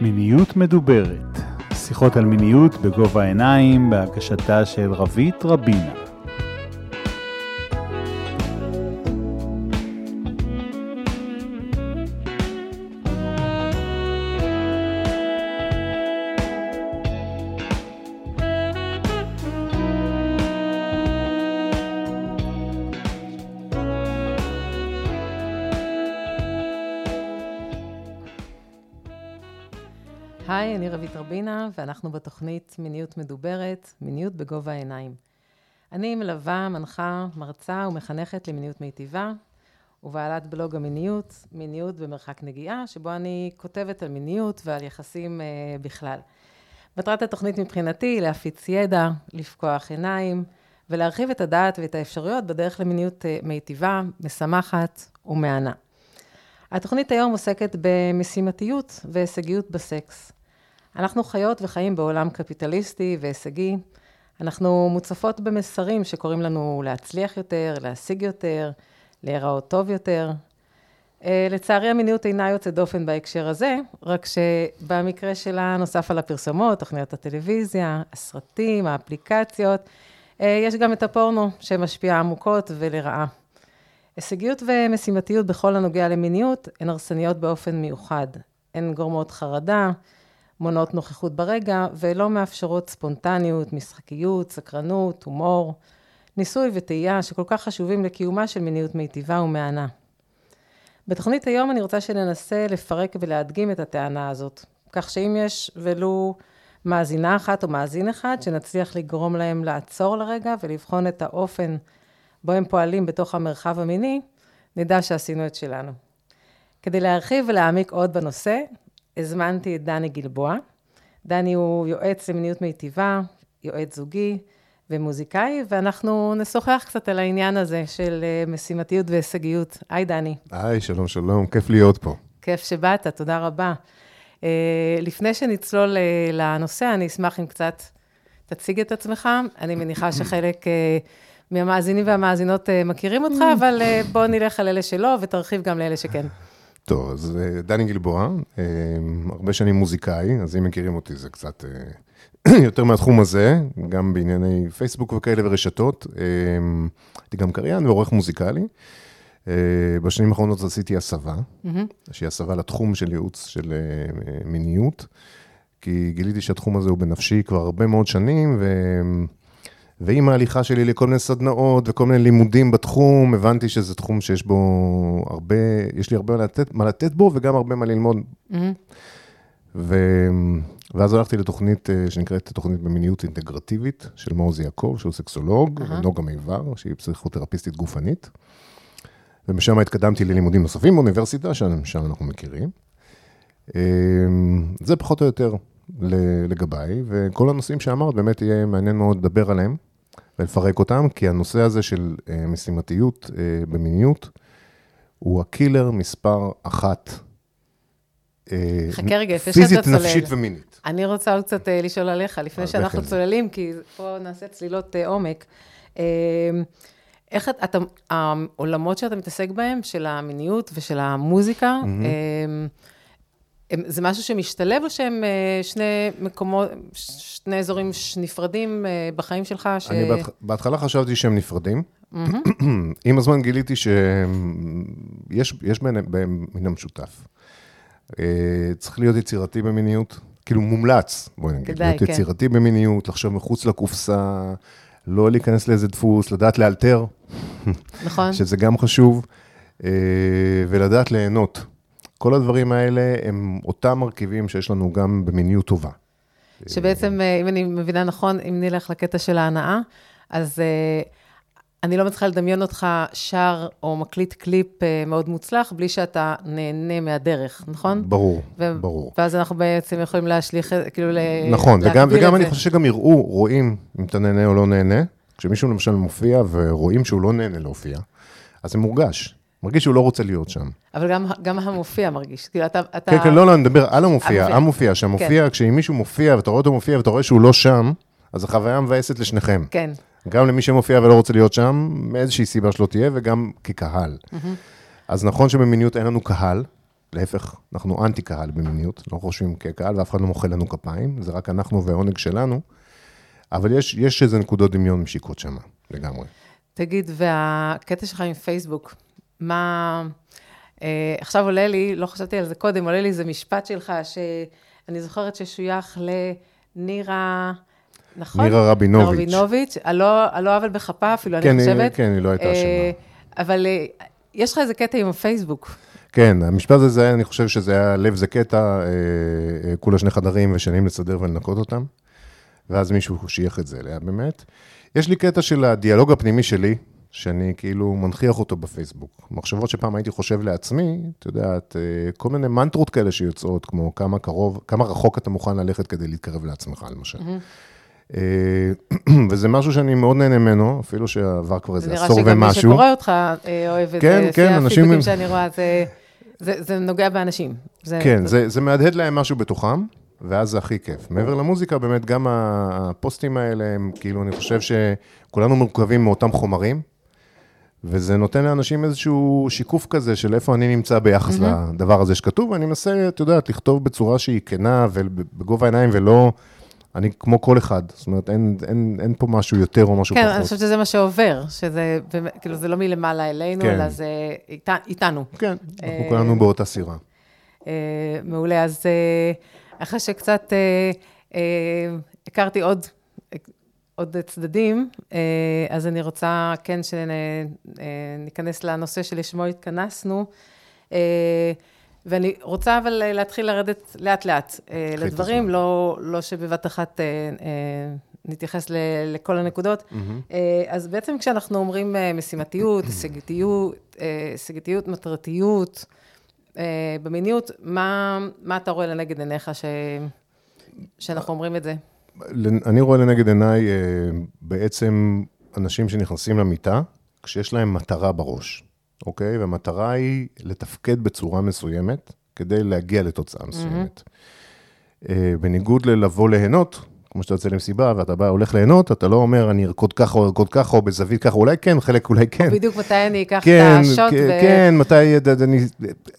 מיניות מדוברת, שיחות על מיניות בגובה העיניים, בהגשתה של רבית רבינה. רבינה, ואנחנו בתוכנית מיניות מדוברת, מיניות בגובה העיניים. אני מלווה, מנחה, מרצה ומחנכת למיניות מיטיבה, ובעלת בלוג המיניות, מיניות במרחק נגיעה, שבו אני כותבת על מיניות ועל יחסים אה, בכלל. מטרת התוכנית מבחינתי היא להפיץ ידע, לפקוח עיניים, ולהרחיב את הדעת ואת האפשרויות בדרך למיניות אה, מיטיבה, משמחת ומהנה. התוכנית היום עוסקת במשימתיות והישגיות בסקס. אנחנו חיות וחיים בעולם קפיטליסטי והישגי. אנחנו מוצפות במסרים שקוראים לנו להצליח יותר, להשיג יותר, להיראות טוב יותר. אה, לצערי המיניות אינה יוצאת דופן בהקשר הזה, רק שבמקרה שלה נוסף על הפרסומות, תוכניות הטלוויזיה, הסרטים, האפליקציות, אה, יש גם את הפורנו שמשפיע עמוקות ולרעה. הישגיות ומשימתיות בכל הנוגע למיניות הן הרסניות באופן מיוחד. הן גורמות חרדה, מונעות נוכחות ברגע, ולא מאפשרות ספונטניות, משחקיות, סקרנות, הומור, ניסוי וטעייה, שכל כך חשובים לקיומה של מיניות מיטיבה ומהנה. בתוכנית היום אני רוצה שננסה לפרק ולהדגים את הטענה הזאת, כך שאם יש ולו מאזינה אחת או מאזין אחד, שנצליח לגרום להם לעצור לרגע ולבחון את האופן בו הם פועלים בתוך המרחב המיני, נדע שעשינו את שלנו. כדי להרחיב ולהעמיק עוד בנושא, הזמנתי את דני גלבוע. דני הוא יועץ למיניות מיטיבה, יועץ זוגי ומוזיקאי, ואנחנו נשוחח קצת על העניין הזה של אה, משימתיות והישגיות. היי, דני. היי, שלום, שלום, כיף להיות פה. כיף שבאת, תודה רבה. Uh, לפני שנצלול uh, לנושא, אני אשמח אם קצת תציג את עצמך. אני מניחה שחלק מהמאזינים והמאזינות מכירים אותך, אבל בוא נלך על אלה שלא, ותרחיב גם לאלה שכן. טוב, אז אה, דני גלבוע, אה, הרבה שנים מוזיקאי, אז אם מכירים אותי זה קצת אה, יותר מהתחום הזה, גם בענייני פייסבוק וכאלה ורשתות. הייתי גם קריין ועורך מוזיקלי. בשנים האחרונות עשיתי הסבה, שהיא הסבה לתחום של ייעוץ של מיניות, כי גיליתי שהתחום הזה הוא בנפשי כבר הרבה מאוד שנים, ו... ועם ההליכה שלי לכל מיני סדנאות וכל מיני לימודים בתחום, הבנתי שזה תחום שיש בו הרבה, יש לי הרבה מה לתת, מה לתת בו וגם הרבה מה ללמוד. Mm-hmm. ו... ואז הלכתי לתוכנית אה, שנקראת תוכנית במיניות אינטגרטיבית של מעוז יעקב, שהוא סקסולוג, uh-huh. ונוגה מיבר, שהיא פסיכותרפיסטית גופנית. ומשם התקדמתי ללימודים נוספים באוניברסיטה, שם אנחנו מכירים. אה, זה פחות או יותר. לגביי, וכל הנושאים שאמרת, באמת יהיה מעניין מאוד לדבר עליהם ולפרק אותם, כי הנושא הזה של אה, משימתיות אה, במיניות, הוא הקילר מספר אחת. אה, חכה רגע, לפני שאתה צולל. פיזית, נפשית ומינית. אני רוצה עוד קצת לשאול עליך, לפני שאנחנו צוללים, כי פה נעשה צלילות עומק. איך אתה, העולמות שאתה מתעסק בהם, של המיניות ושל המוזיקה, mm-hmm. זה משהו שמשתלב או שהם אה, שני מקומות, שני אזורים נפרדים אה, בחיים שלך? ש... אני בהתחלה חשבתי שהם נפרדים. עם הזמן גיליתי שיש בהם מן המשותף. אה, צריך להיות יצירתי במיניות, כאילו מומלץ, בואי נגיד, להיות כן. יצירתי במיניות, לחשוב מחוץ לקופסה, לא להיכנס לאיזה דפוס, לדעת לאלתר. נכון. שזה גם חשוב, ולדעת ליהנות. כל הדברים האלה הם אותם מרכיבים שיש לנו גם במיניות טובה. שבעצם, אה, אם אני מבינה נכון, אם נלך לקטע של ההנאה, אז uh, אני לא מצליחה לדמיין אותך שר או מקליט קליפ uh, מאוד מוצלח, בלי שאתה נהנה מהדרך, נכון? ברור, ו- ברור. ואז אנחנו בעצם יכולים להשליך, כאילו, נכון, וגם, וגם אני חושב שגם יראו, רואים אם אתה נהנה או לא נהנה. כשמישהו למשל מופיע ורואים שהוא לא נהנה להופיע, אז זה מורגש. מרגיש שהוא לא רוצה להיות שם. אבל גם, גם המופיע מרגיש, כאילו אתה... אתה... כן, כן, לא, לא, אני מדבר על המופיע, המופיע, המופיע שהמופיע, כן. כשאם מישהו מופיע ואתה רואה אותו מופיע ואתה רואה שהוא לא שם, אז החוויה מבאסת לשניכם. כן. גם למי שמופיע ולא רוצה להיות שם, מאיזושהי סיבה שלא תהיה, וגם כקהל. Mm-hmm. אז נכון שבמיניות אין לנו קהל, להפך, אנחנו אנטי קהל במיניות, לא חושבים כקהל ואף אחד לא מוחא לנו כפיים, זה רק אנחנו והעונג שלנו, אבל יש, יש איזה נקודות דמיון משיקות שם, לגמרי. תגיד, והקטע שלך עם פייסבוק, מה... אה, עכשיו עולה לי, לא חשבתי על זה קודם, עולה לי איזה משפט שלך, שאני זוכרת ששוייך לנירה... נכון? נירה רבינוביץ'. רבינוביץ', על לא, לא עוול בכפה אפילו, כן, אני חושבת. כן, היא לא הייתה אה, אשמה. אבל אה, יש לך איזה קטע עם הפייסבוק. כן, המשפט הזה, אני חושב שזה היה לב זה קטע, אה, אה, כולה שני חדרים ושנים לסדר ולנקות אותם, ואז מישהו שייך את זה אליה באמת. יש לי קטע של הדיאלוג הפנימי שלי, שאני כאילו מנכיח אותו בפייסבוק. מחשבות שפעם הייתי חושב לעצמי, את יודעת, אה, כל מיני מנטרות כאלה שיוצאות, כמו כמה קרוב, כמה רחוק אתה מוכן ללכת כדי להתקרב לעצמך, למשל. אה, וזה משהו שאני מאוד נהנה ממנו, אפילו שעבר כבר איזה עשור נראה שגם מי ומשהו. שקורא אותך אה, אוהב את כן, זה. כן, זה הפידבקים שאני רואה, זה- זה זה נוגע באנשים. זה- כן, זה, זה מהדהד להם משהו בתוכם, ואז זה הכי כיף. מעבר למוזיקה, באמת, גם הפוסטים האלה, הם כאילו, אני חושב שכולנו מורכבים מאותם חומרים, וזה נותן לאנשים איזשהו שיקוף כזה של איפה אני נמצא ביחס לדבר הזה שכתוב, ואני מנסה, את יודעת, לכתוב בצורה שהיא כנה ובגובה העיניים, ולא... אני כמו כל אחד, זאת אומרת, אין, אין, אין פה משהו יותר או משהו כן, פחות. אני חושבת שזה מה שעובר, שזה כאילו, זה לא מלמעלה אלינו, כן. אלא זה אית- איתנו. כן, אנחנו אה, כולנו באותה סירה. אה, מעולה, אז אה, אחרי שקצת אה, אה, הכרתי עוד, עוד צדדים, אה, אז אני רוצה כן שניכנס לנושא שלשמו התכנסנו, אה, ואני רוצה אבל להתחיל לרדת לאט-לאט אה, לדברים. לא, לא שבבת אחת אה, אה, נתייחס ל- לכל הנקודות. אה, אז בעצם כשאנחנו אומרים אה, משימתיות, הישגתיות, אה, הישגתיות, מטרתיות, אה, במיניות, מה, מה אתה רואה לנגד עיניך ש... שאנחנו אומרים את זה? אני רואה לנגד עיניי אה, בעצם אנשים שנכנסים למיטה, כשיש להם מטרה בראש, אוקיי? והמטרה היא לתפקד בצורה מסוימת, כדי להגיע לתוצאה מסוימת. אה, בניגוד ללבוא ליהנות, כמו שאתה יוצא למסיבה ואתה בא, הולך ליהנות, אתה לא אומר, אני ארקוד ככה או ארקוד ככה, או בזווית ככה, אולי כן, חלק אולי כן. בדיוק מתי אני אקח כן, את השוט כן, ו... כן, מתי, אני,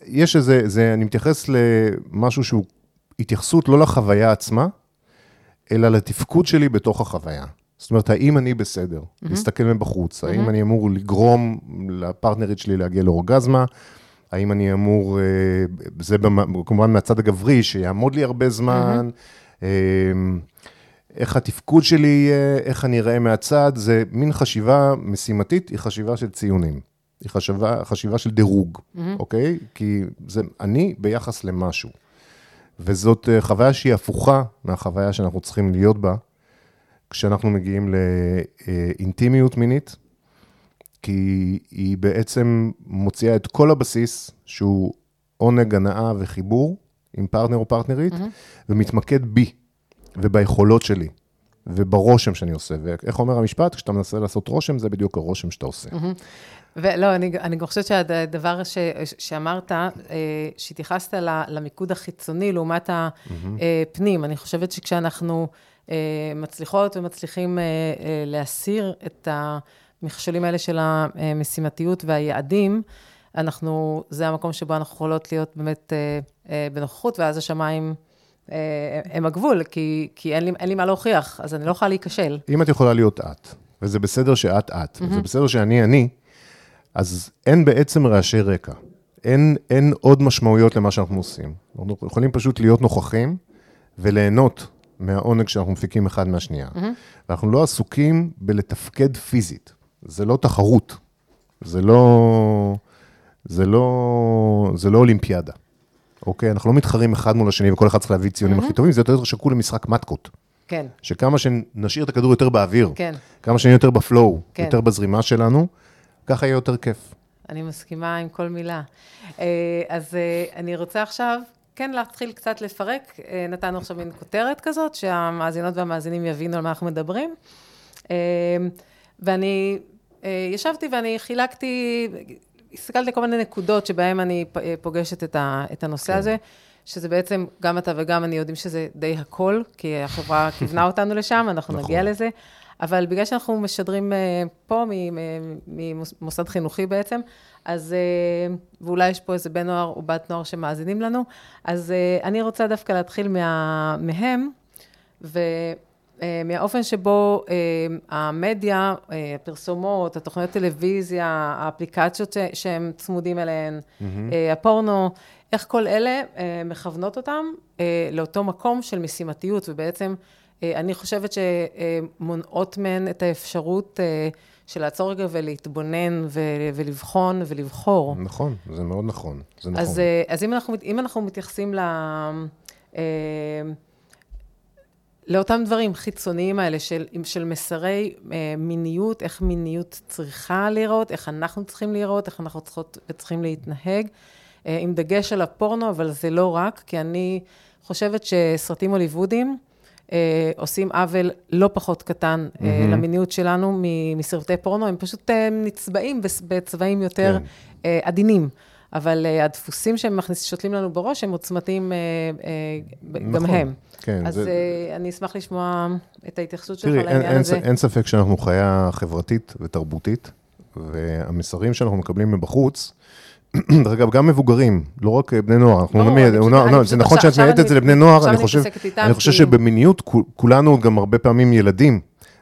יש איזה, זה, אני מתייחס למשהו שהוא התייחסות לא לחוויה עצמה, אלא לתפקוד שלי בתוך החוויה. זאת אומרת, האם אני בסדר? להסתכל מבחוץ, האם אני אמור לגרום לפרטנרית שלי להגיע לאורגזמה? האם אני אמור, אה, זה כמובן מהצד הגברי, שיעמוד לי הרבה זמן, אה, איך התפקוד שלי יהיה, איך אני אראה מהצד, זה מין חשיבה משימתית, היא חשיבה של ציונים. היא חשיבה, חשיבה של דירוג, אוקיי? כי זה אני ביחס למשהו. וזאת אה, חוויה שהיא הפוכה מהחוויה שאנחנו צריכים להיות בה, כשאנחנו מגיעים לאינטימיות מינית, כי היא בעצם מוציאה את כל הבסיס, שהוא עונג, הנאה וחיבור עם פרטנר או פרטנרית, ומתמקד בי וביכולות שלי. וברושם שאני עושה, ואיך אומר המשפט? כשאתה מנסה לעשות רושם, זה בדיוק הרושם שאתה עושה. ולא, אני, אני גם חושבת שהדבר ש, שאמרת, אה, שהתייחסת למיקוד החיצוני לעומת הפנים, אני חושבת שכשאנחנו אה, מצליחות ומצליחים אה, אה, להסיר את המכשולים האלה של המשימתיות והיעדים, אנחנו, זה המקום שבו אנחנו יכולות להיות באמת אה, אה, בנוכחות, ואז השמיים אה, הם הגבול, כי, כי אין, לי, אין לי מה להוכיח, אז אני לא יכולה להיכשל. אם את יכולה להיות את, וזה בסדר שאת את, וזה בסדר שאני אני, אז אין בעצם רעשי רקע. אין, אין עוד משמעויות למה שאנחנו עושים. אנחנו יכולים פשוט להיות נוכחים וליהנות מהעונג שאנחנו מפיקים אחד מהשנייה. ואנחנו לא עסוקים בלתפקד פיזית. זה לא תחרות. זה לא, זה לא, זה לא אולימפיאדה. אוקיי? אנחנו לא מתחרים אחד מול השני וכל אחד צריך להביא ציונים הכי טובים, זה יותר שקול למשחק מתקות. כן, שכמה שנשאיר את הכדור יותר באוויר, כן. כמה שנהיה יותר בפלואו, כן. יותר בזרימה שלנו, ככה יהיה יותר כיף. אני מסכימה עם כל מילה. אה, אז אה, אני רוצה עכשיו כן להתחיל קצת לפרק. אה, נתנו עכשיו מין כותרת כזאת, שהמאזינות והמאזינים יבינו על מה אנחנו מדברים. ואני ישבתי ואני חילקתי, הסתכלתי כל מיני נקודות שבהן אני פוגשת את, ה, את הנושא כן. הזה, שזה בעצם, גם אתה וגם אני יודעים שזה די הכל, כי החברה כיוונה אותנו לשם, אנחנו נכון. נגיע לזה. אבל בגלל שאנחנו משדרים אה, פה ממוסד חינוכי בעצם, אז, אה, ואולי יש פה איזה בן נוער או בת נוער שמאזינים לנו, אז אה, אני רוצה דווקא להתחיל מה, מהם, ומהאופן שבו המדיה, הפרסומות, התוכניות טלוויזיה, האפליקציות שהם צמודים אליהן, mm-hmm. הפורנו, איך כל אלה מכוונות אותם לאותו מקום של משימתיות, ובעצם אני חושבת שמונעות מהן את האפשרות אה, של לעצור רגע ולהתבונן ולבחון ולבחור. נכון, זה מאוד נכון, זה נכון. אז, אה, אז אם, אנחנו, אם אנחנו מתייחסים ל... לאותם דברים חיצוניים האלה של, של מסרי מיניות, איך מיניות צריכה להיראות, איך אנחנו צריכים להיראות, איך אנחנו צריכות וצריכים להתנהג, עם דגש על הפורנו, אבל זה לא רק, כי אני חושבת שסרטים הוליוודיים, אה, עושים עוול לא פחות קטן mm-hmm. אה, למיניות שלנו מסרטי פורנו, הם פשוט אה, נצבעים בצבעים יותר כן. אה, עדינים. אבל uh, הדפוסים שהם מכניס, שותלים לנו בראש, הם עוצמתיים uh, uh, נכון, גם הם. כן. אז זה... uh, אני אשמח לשמוע את ההתייחסות שלך לעניין אין, הזה. אין, אין ספק שאנחנו חיה חברתית ותרבותית, והמסרים שאנחנו מקבלים מבחוץ, דרך אגב, גם מבוגרים, לא רק אה, בני נוער. אנחנו לא, לא, זה נכון שאת מייעדת את זה לבני נוער, אני חושב אני חושב שבמיניות כולנו גם הרבה פעמים ילדים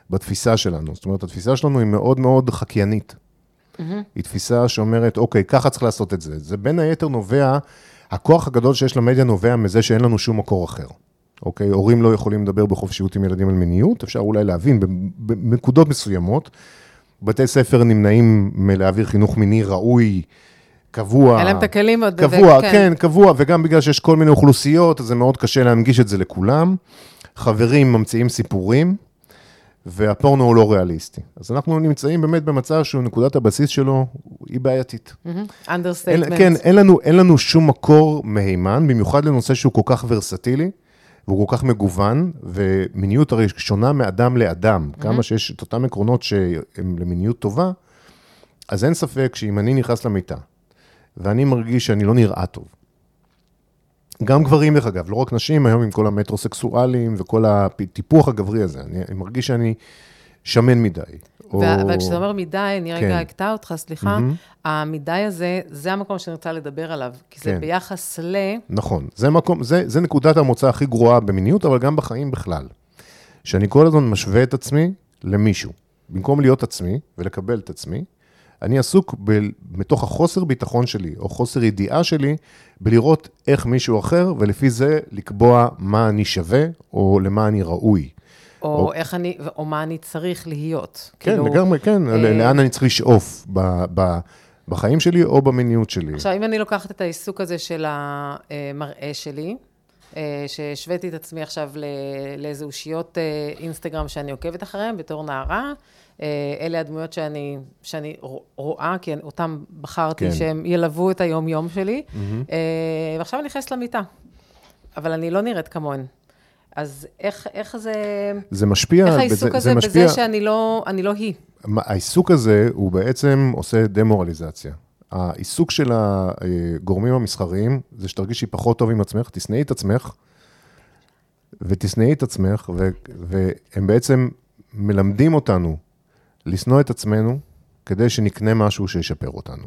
בתפיסה שלנו. זאת אומרת, התפיסה שלנו היא מאוד מאוד חקיינית. היא תפיסה שאומרת, אוקיי, ככה צריך לעשות את זה. זה בין היתר נובע, הכוח הגדול שיש למדיה נובע מזה שאין לנו שום מקור אחר. אוקיי? הורים לא יכולים לדבר בחופשיות עם ילדים על מיניות, אפשר אולי להבין בנקודות מסוימות. בתי ספר נמנעים מלהעביר חינוך מיני ראוי, קבוע. אין להם את הכלים עוד. קבוע, כן. כן, קבוע, וגם בגלל שיש כל מיני אוכלוסיות, אז זה מאוד קשה להנגיש את זה לכולם. חברים ממציאים סיפורים, והפורנו הוא לא ריאליסטי. אז אנחנו נמצאים באמת במצב שהוא, נקודת הבסיס שלו היא בעייתית. understatement. Mm-hmm. כן, אין לנו, אין לנו שום מקור מהימן, במיוחד לנושא שהוא כל כך ורסטילי. והוא כל כך מגוון, ומיניות הרי שונה מאדם לאדם. Mm-hmm. כמה שיש את אותם עקרונות שהם למיניות טובה, אז אין ספק שאם אני נכנס למיטה, ואני מרגיש שאני לא נראה טוב. גם גברים, דרך אגב, לא רק נשים, היום עם כל המטרוסקסואלים וכל הטיפוח הגברי הזה, אני, אני מרגיש שאני שמן מדי. או... אבל כשאתה אומר מדי, אני רגע כן. אקטע אותך, סליחה, mm-hmm. המדי הזה, זה המקום שאני רוצה לדבר עליו, כי זה כן. ביחס ל... נכון, זה, מקום, זה, זה נקודת המוצא הכי גרועה במיניות, אבל גם בחיים בכלל. שאני כל הזמן משווה את עצמי למישהו. במקום להיות עצמי ולקבל את עצמי, אני עסוק ב, מתוך החוסר ביטחון שלי, או חוסר ידיעה שלי, בלראות איך מישהו אחר, ולפי זה לקבוע מה אני שווה, או למה אני ראוי. או, או איך אני, או מה אני צריך להיות. כן, כאילו, לגמרי, כן, אה... לאן אני צריך לשאוף ב, ב, בחיים שלי או במיניות שלי. עכשיו, אם אני לוקחת את העיסוק הזה של המראה שלי, שהשוויתי את עצמי עכשיו לאיזה אושיות אה, אינסטגרם שאני עוקבת אחריהן בתור נערה, אה, אלה הדמויות שאני, שאני רואה, כי אותם בחרתי כן. שהם ילוו את היום-יום שלי, mm-hmm. ועכשיו אני נכנסת למיטה, אבל אני לא נראית כמוהן. אז איך, איך זה... זה משפיע... איך העיסוק בזה, הזה משפיע... בזה שאני לא, לא היא? העיסוק הזה, הוא בעצם עושה דמורליזציה. העיסוק של הגורמים המסחריים, זה שתרגישי פחות טוב עם עצמך, תשנאי את עצמך, ותשנאי את עצמך, ו, והם בעצם מלמדים אותנו לשנוא את עצמנו, כדי שנקנה משהו שישפר אותנו,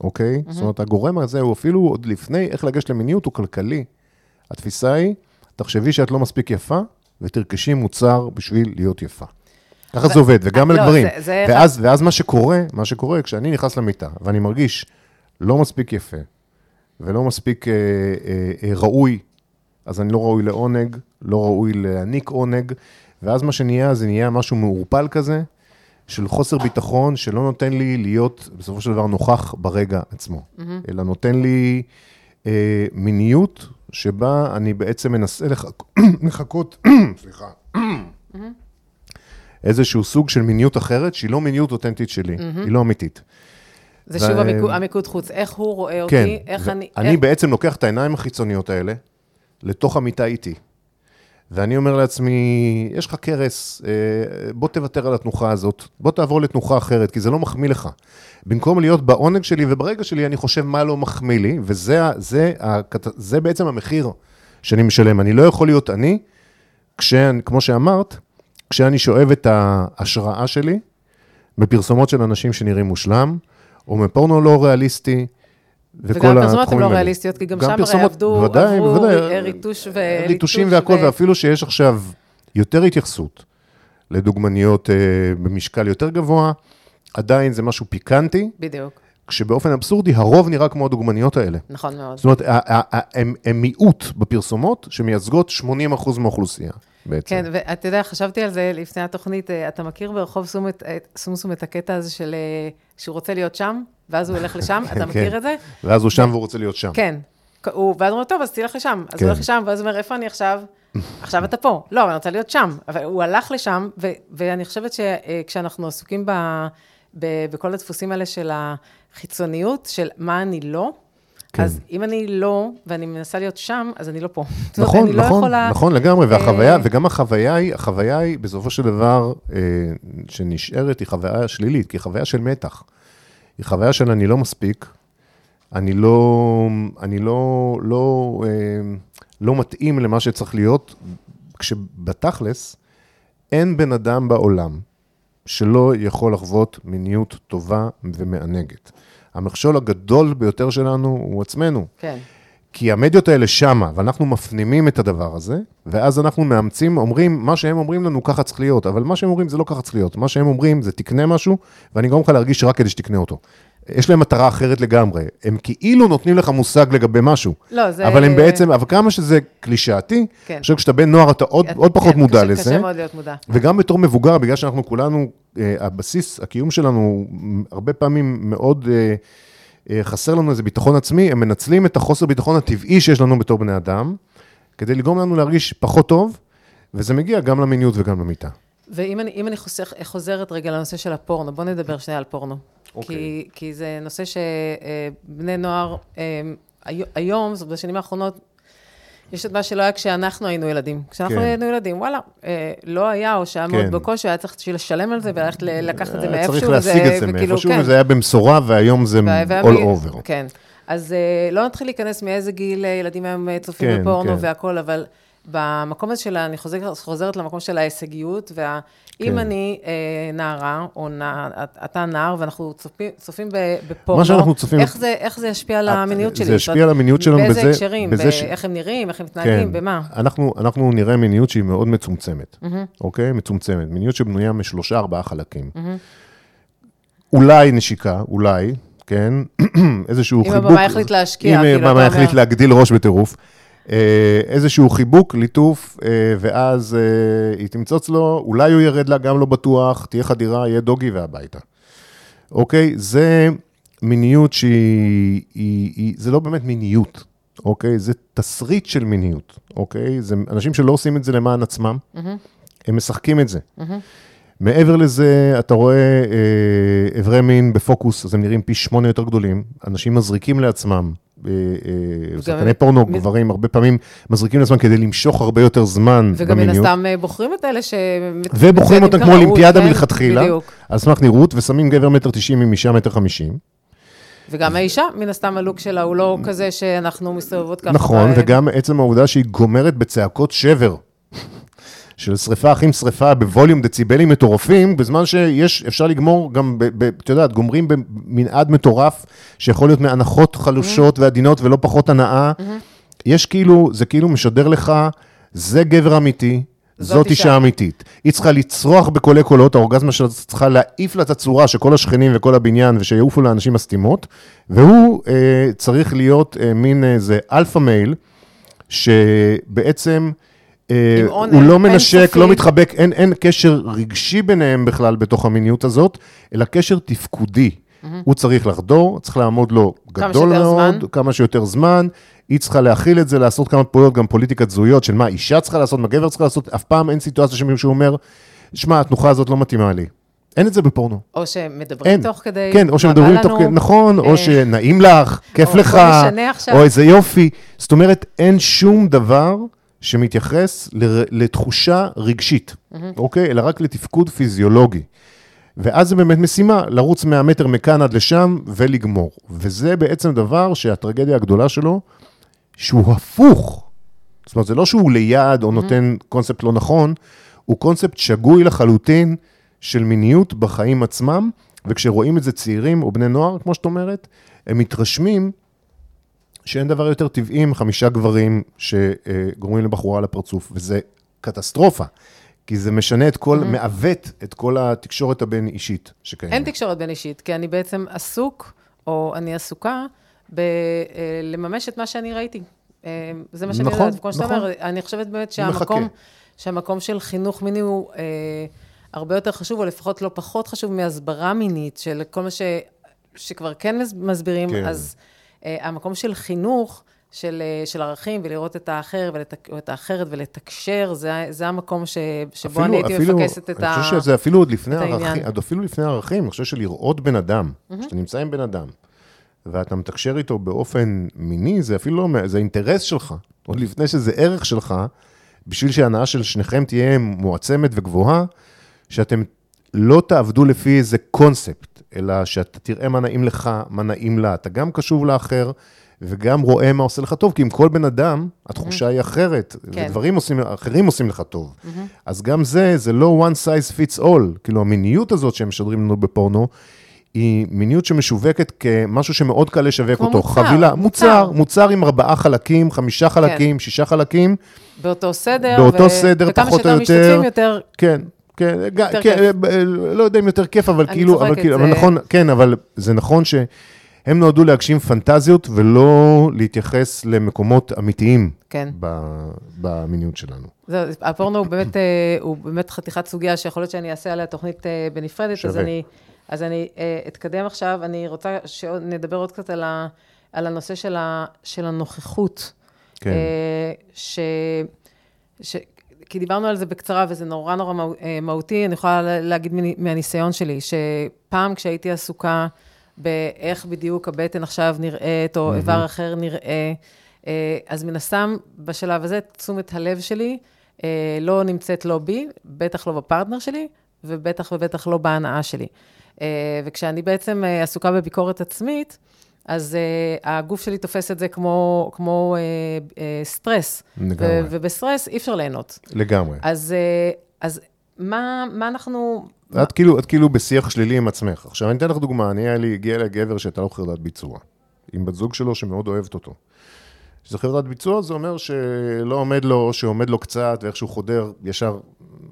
אוקיי? Mm-hmm. זאת אומרת, הגורם הזה הוא אפילו עוד לפני איך לגשת למיניות, הוא כלכלי. התפיסה היא, תחשבי שאת לא מספיק יפה, ותרכשי מוצר בשביל להיות יפה. ככה זה עובד, וגם על לא, גברים. ואז, ואז מה שקורה, מה שקורה, כשאני נכנס למיטה, ואני מרגיש לא מספיק יפה, ולא מספיק אה, אה, אה, ראוי, אז אני לא ראוי לעונג, לא ראוי להעניק עונג, ואז מה שנהיה, זה נהיה משהו מעורפל כזה, של חוסר ביטחון, שלא נותן לי להיות בסופו של דבר נוכח ברגע עצמו, mm-hmm. אלא נותן לי אה, מיניות שבה אני בעצם מנסה לחכות, סליחה. איזשהו סוג של מיניות אחרת, שהיא לא מיניות אותנטית שלי, mm-hmm. היא לא אמיתית. זה ו... שוב המיקוד, המיקוד חוץ, איך הוא רואה כן, אותי, איך אני... אני איך... בעצם לוקח את העיניים החיצוניות האלה לתוך המיטה איתי. ואני אומר לעצמי, יש לך קרס, אה, בוא תוותר על התנוחה הזאת, בוא תעבור לתנוחה אחרת, כי זה לא מחמיא לך. במקום להיות בעונג שלי וברגע שלי, אני חושב מה לא מחמיא לי, וזה זה, זה, בעצם המחיר שאני משלם. אני לא יכול להיות אני, כש, כמו שאמרת, כשאני שואב את ההשראה שלי בפרסומות של אנשים שנראים מושלם, או מפורנו לא ריאליסטי, וכל וגם הפרסומות הן התחומים לא האלה. ריאליסטיות, כי גם גם שם הרי פרסומות, עבדו, בוודאי, עברו בוודאי. ריטוש ו... ריטושים ליטוש והכל, ו- ואפילו שיש עכשיו יותר התייחסות לדוגמניות אה, במשקל יותר גבוה, עדיין זה משהו פיקנטי, בדיוק, כשבאופן אבסורדי הרוב נראה כמו הדוגמניות האלה. נכון מאוד. זאת אומרת, ה- ה- ה- הם הם מיעוט בפרסומות שמייצגות 80% מהאוכלוסייה בעצם. כן, ואתה יודע, חשבתי על זה לפני התוכנית, אה, אתה מכיר ברחוב סום את- אה, סומסום את הקטע הזה של אה, שהוא רוצה להיות שם, ואז הוא הולך לשם, אתה כן. מכיר את זה? ואז הוא שם והוא רוצה להיות שם. כן. הוא, ואז הוא אומר, טוב, אז תלך לשם. אז כן. הוא הולך לשם, ואז הוא אומר, איפה אני עכשיו? עכשיו אתה פה. לא, אבל אני רוצה להיות שם. אבל הוא הלך לשם, ו- ואני חושבת שכשאנחנו עסוקים ב- ב- בכל הדפוסים האלה של החיצוניות, של מה אני לא, כן. אז אם אני לא, ואני מנסה להיות שם, אז אני לא פה. זאת אומרת, נכון, לא נכון, יכולה- נכון לגמרי, והחוויה, אה, וגם החוויה היא, החוויה היא בסופו של דבר אה, שנשארת, היא חוויה שלילית, כי היא חוויה של מתח. היא חוויה של אני לא מספיק, אני לא, אני לא, לא, אה, לא מתאים למה שצריך להיות, כשבתכלס אין בן אדם בעולם שלא יכול לחוות מיניות טובה ומענגת. המכשול הגדול ביותר שלנו הוא עצמנו. כן. כי המדיות האלה שמה, ואנחנו מפנימים את הדבר הזה, ואז אנחנו מאמצים, אומרים, מה שהם אומרים לנו, ככה צריך להיות, אבל מה שהם אומרים זה לא ככה צריך להיות. מה שהם אומרים זה תקנה משהו, ואני אגרום לך להרגיש רק כדי שתקנה אותו. יש להם מטרה אחרת לגמרי. הם כאילו נותנים לך מושג לגבי משהו. לא, זה... אבל הם בעצם, אבל כמה שזה קלישאתי, כן. חושב כשאתה בן נוער אתה עוד, עוד פחות כן, מודע קשה- לזה. קשה מאוד להיות מודע. וגם בתור מבוגר, בגלל שאנחנו כולנו, אה, הבסיס, הקיום שלנו, הרבה פעמים מאוד אה, אה, חסר לנו איזה ביטחון עצמי, הם מנצלים את החוסר ביטחון הטבעי שיש לנו בתור בני אדם, כדי לגרום לנו להרגיש פחות טוב, וזה מגיע גם למיניות וגם למיטה. ואם אני, אם אני חוסך, חוזרת רגע לנושא של הפורנו, בוא נדבר שנייה על פורנו. אוקיי. כי, כי זה נושא שבני נוער, אה, הי- היום, זאת אומרת, בשנים האחרונות, יש את מה שלא היה כשאנחנו היינו ילדים. כשאנחנו כן. היינו ילדים, וואלה, אה, לא היה, או שהיה מאוד כן. בקושי, היה צריך בשביל לשלם על זה וללכת לקחת את זה היה מאיפשהו. צריך להשיג את זה מאיפשהו, כן. וזה היה במשורה, והיום זה all over. כן. אז אה, לא נתחיל להיכנס מאיזה גיל אה, ילדים היום אה, צופים כן, בפורנו כן. והכול, אבל במקום הזה של, אני חוזרת, חוזרת למקום של ההישגיות, ואם כן. אני אה, נערה, או נע, אתה נער, ואנחנו צופים, צופים בפורנו, מה שאנחנו צופים- איך זה, איך זה ישפיע על המיניות שלי? זה ישפיע על המיניות שלנו באיזה בזה- הקשרים? בזה ש- כן. איך הם נראים? איך הם מתנהגים? במה? אנחנו, אנחנו נראה מיניות שהיא מאוד מצומצמת, אוקיי? מצומצמת. מיניות שבנויה משלושה, ארבעה חלקים. אולי נשיקה, אולי, כן? איזשהו אם חיבוק. הבמאי יחליט להשקיע, אם כאילו, הבמאי אומר- יחליט להגדיל ראש בטירוף. אה, איזשהו חיבוק, ליטוף, אה, ואז אה, היא תמצוץ לו, אולי הוא ירד לה, גם לא בטוח, תהיה חדירה, יהיה דוגי והביתה. אוקיי? זה מיניות שהיא, היא, היא, זה לא באמת מיניות, אוקיי? זה תסריט של מיניות, אוקיי? זה אנשים שלא עושים את זה למען עצמם, הם משחקים את זה. מעבר לזה, אתה רואה אה, אברי מין בפוקוס, אז הם נראים פי שמונה יותר גדולים. אנשים מזריקים לעצמם, אה, אה, שחקני פורנו, מ- גברים, הרבה פעמים מזריקים לעצמם כדי למשוך הרבה יותר זמן וגם מן במיניות. הסתם אה, בוחרים את אלה ש... ובוחרים אותם כמו אולימפיאדה כן? מלכתחילה, בדיוק. על סמך נראות, ושמים גבר מטר תשעים עם אישה מטר חמישים. וגם האישה, מן הסתם הלוק שלה הוא לא כזה שאנחנו מסתובבות ככה. נכון, וגם עצם העובדה שהיא גומרת בצעקות שבר. של שריפה אחים שריפה בווליום דציבלים מטורפים, בזמן שיש, אפשר לגמור גם, את יודעת, גומרים במנעד מטורף, שיכול להיות מאנחות חלושות ועדינות ולא פחות הנאה. יש כאילו, זה כאילו משדר לך, זה גבר אמיתי, זאת אישה. אמיתית. היא צריכה לצרוח בקולי קולות, האורגזמה שלה צריכה להעיף לה את הצורה שכל השכנים וכל הבניין, ושיעופו לאנשים הסתימות, והוא אה, צריך להיות אה, מין איזה alpha male, שבעצם אה, הוא לא מנשק. לא מתחבק, אין, אין קשר רגשי ביניהם בכלל בתוך המיניות הזאת, אלא קשר תפקודי. הוא צריך לחדור, צריך לעמוד לו גדול מאוד, זמן. כמה שיותר זמן, היא צריכה להכיל את זה, לעשות כמה פעולות, גם פוליטיקת זהויות של מה אישה צריכה לעשות, מה גבר צריכה לעשות, אף פעם אין סיטואציה שמישהו אומר, שמע, התנוחה הזאת לא מתאימה לי. אין את זה בפורנו. או שמדברים אין. תוך כדי... כן, או שמדברים בא תוך לנו, כדי, נכון, אה, או שנעים לך, כיף או לך. או איזה יופי. זאת אומרת, אין שום דבר שמתייחס לר- לתחושה רגשית, אוקיי? אלא רק לתפקוד פיזיולוגי. ואז זה באמת משימה, לרוץ 100 מטר מכאן עד לשם ולגמור. וזה בעצם דבר שהטרגדיה הגדולה שלו, שהוא הפוך. זאת אומרת, זה לא שהוא ליד או נותן קונספט לא נכון, הוא קונספט שגוי לחלוטין של מיניות בחיים עצמם, וכשרואים את זה צעירים או בני נוער, כמו שאת אומרת, הם מתרשמים שאין דבר יותר טבעי מחמישה גברים שגורמים לבחורה על הפרצוף, וזה קטסטרופה. כי זה משנה את כל, מעוות את כל התקשורת הבין-אישית שקיימת. אין תקשורת בין אישית, כי אני בעצם עסוק, או אני עסוקה, בלממש את מה שאני ראיתי. אה, זה מה שאני נכון, יודעת. כמו שאתה נכון. אומר, אני חושבת באמת שהמקום. שהמקום של חינוך מיני הוא אה, הרבה יותר חשוב, או לפחות לא פחות חשוב מהסברה מינית, של כל מה ש, שכבר כן מס- מסבירים, כן. אז אה, המקום של חינוך, של, אה, של ערכים, ולראות את האחר, ולתק, את האחרת, ולתקשר, זה, זה המקום ש, שבו אני הייתי אפילו- מפקסת את ה... אני חושב שזה אפילו עוד לפני העניין. ערכים, עוד אפילו לפני ערכים, אני חושב שלראות בן אדם, כשאתה נמצא עם בן אדם, ואתה מתקשר איתו באופן מיני, זה אפילו לא, זה אינטרס שלך, עוד לפני שזה ערך שלך, בשביל שההנאה של שניכם תהיה מועצמת וגבוהה, שאתם לא תעבדו לפי איזה קונספט, אלא שאתה תראה מה נעים לך, מה נעים לה, אתה גם קשוב לאחר. וגם רואה מה עושה לך טוב, כי עם כל בן אדם, התחושה היא אחרת, כן. ודברים עושים, אחרים עושים לך טוב. אז גם זה, זה לא one size fits all, כאילו המיניות הזאת שהם משדרים לנו בפורנו, היא מיניות שמשווקת כמשהו שמאוד קל לשווק אותו. מוצר, חבילה, מוצר. מוצר, מוצר עם ארבעה חלקים, חמישה חלקים, שישה חלקים, באותו סדר, באותו ו- סדר, וכמה פחות או שיותר יותר. משתתפים יותר, כן, כן, כן, כיף. ב- לא יודע אם יותר כיף, אבל כאילו, אבל כאילו, אבל נכון, כן, אבל זה נכון שהם נועדו להגשים פנטזיות ולא להתייחס למקומות אמיתיים כן. במיניות שלנו. זהו, הפורנו הוא באמת, אה, הוא באמת חתיכת סוגיה שיכול להיות שאני אעשה עליה תוכנית אה, בנפרדת, אז שווה. אני, אז אני אה, אתקדם עכשיו. אני רוצה שנדבר עוד קצת על, ה, על הנושא של, ה, של הנוכחות. כן. אה, ש, ש, כי דיברנו על זה בקצרה, וזה נורא נורא אה, מהותי. אני יכולה לה- להגיד מהניסיון שלי, שפעם כשהייתי עסוקה באיך בדיוק הבטן עכשיו נראית, או איבר אחר נראה, אה, אז מן הסתם, בשלב הזה, תשומת הלב שלי אה, לא נמצאת לא בי, בטח לא בפרטנר שלי, ובטח ובטח לא בהנאה שלי. וכשאני בעצם עסוקה בביקורת עצמית, אז uh, הגוף שלי תופס את זה כמו, כמו uh, uh, סטרס. לגמרי. ו- ובסטרס אי אפשר ליהנות. לגמרי. אז, uh, אז מה, מה אנחנו... את כאילו, את כאילו בשיח שלילי עם עצמך. עכשיו, אני אתן לך דוגמה, אני היה לי, הגיע אליי גבר שהייתה לו חרדת ביצוע, עם בת זוג שלו שמאוד אוהבת אותו. כשזה חרדת ביצוע, זה אומר שלא עומד לו, או שעומד לו קצת, ואיכשהו חודר, ישר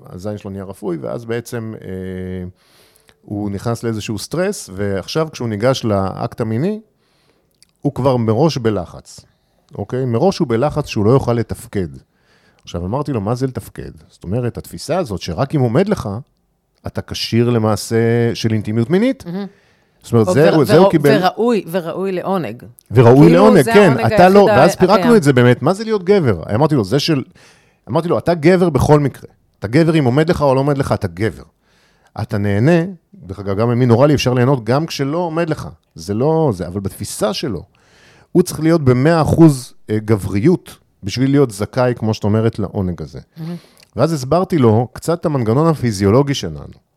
הזין שלו נהיה רפוי, ואז בעצם אה, הוא נכנס לאיזשהו סטרס, ועכשיו כשהוא ניגש לאקט המיני, הוא כבר מראש בלחץ, אוקיי? מראש הוא בלחץ שהוא לא יוכל לתפקד. עכשיו, אמרתי לו, מה זה לתפקד? זאת אומרת, התפיסה הזאת שרק אם עומד לך, אתה כשיר למעשה של אינטימיות מינית. זאת אומרת, או זה, ור- זה הוא ור- קיבל, וראוי, וראוי לעונג. וראוי כאילו, לעונג, כן, אתה לא, ואז פירקנו הקיים. את זה באמת, מה זה להיות גבר? אמרתי לו, זה של, אמרתי לו, אתה גבר בכל מקרה. אתה גבר אם עומד לך או לא עומד לך, אתה גבר. אתה נהנה, דרך אגב, גם ממין אוראלי אפשר ליהנות גם כשלא עומד לך. זה לא זה, אבל בתפיסה שלו, הוא צריך להיות ב-100% גבריות בשביל להיות זכאי, כמו שאת אומרת, לעונג הזה. ואז הסברתי לו קצת את המנגנון הפיזיולוגי שלנו.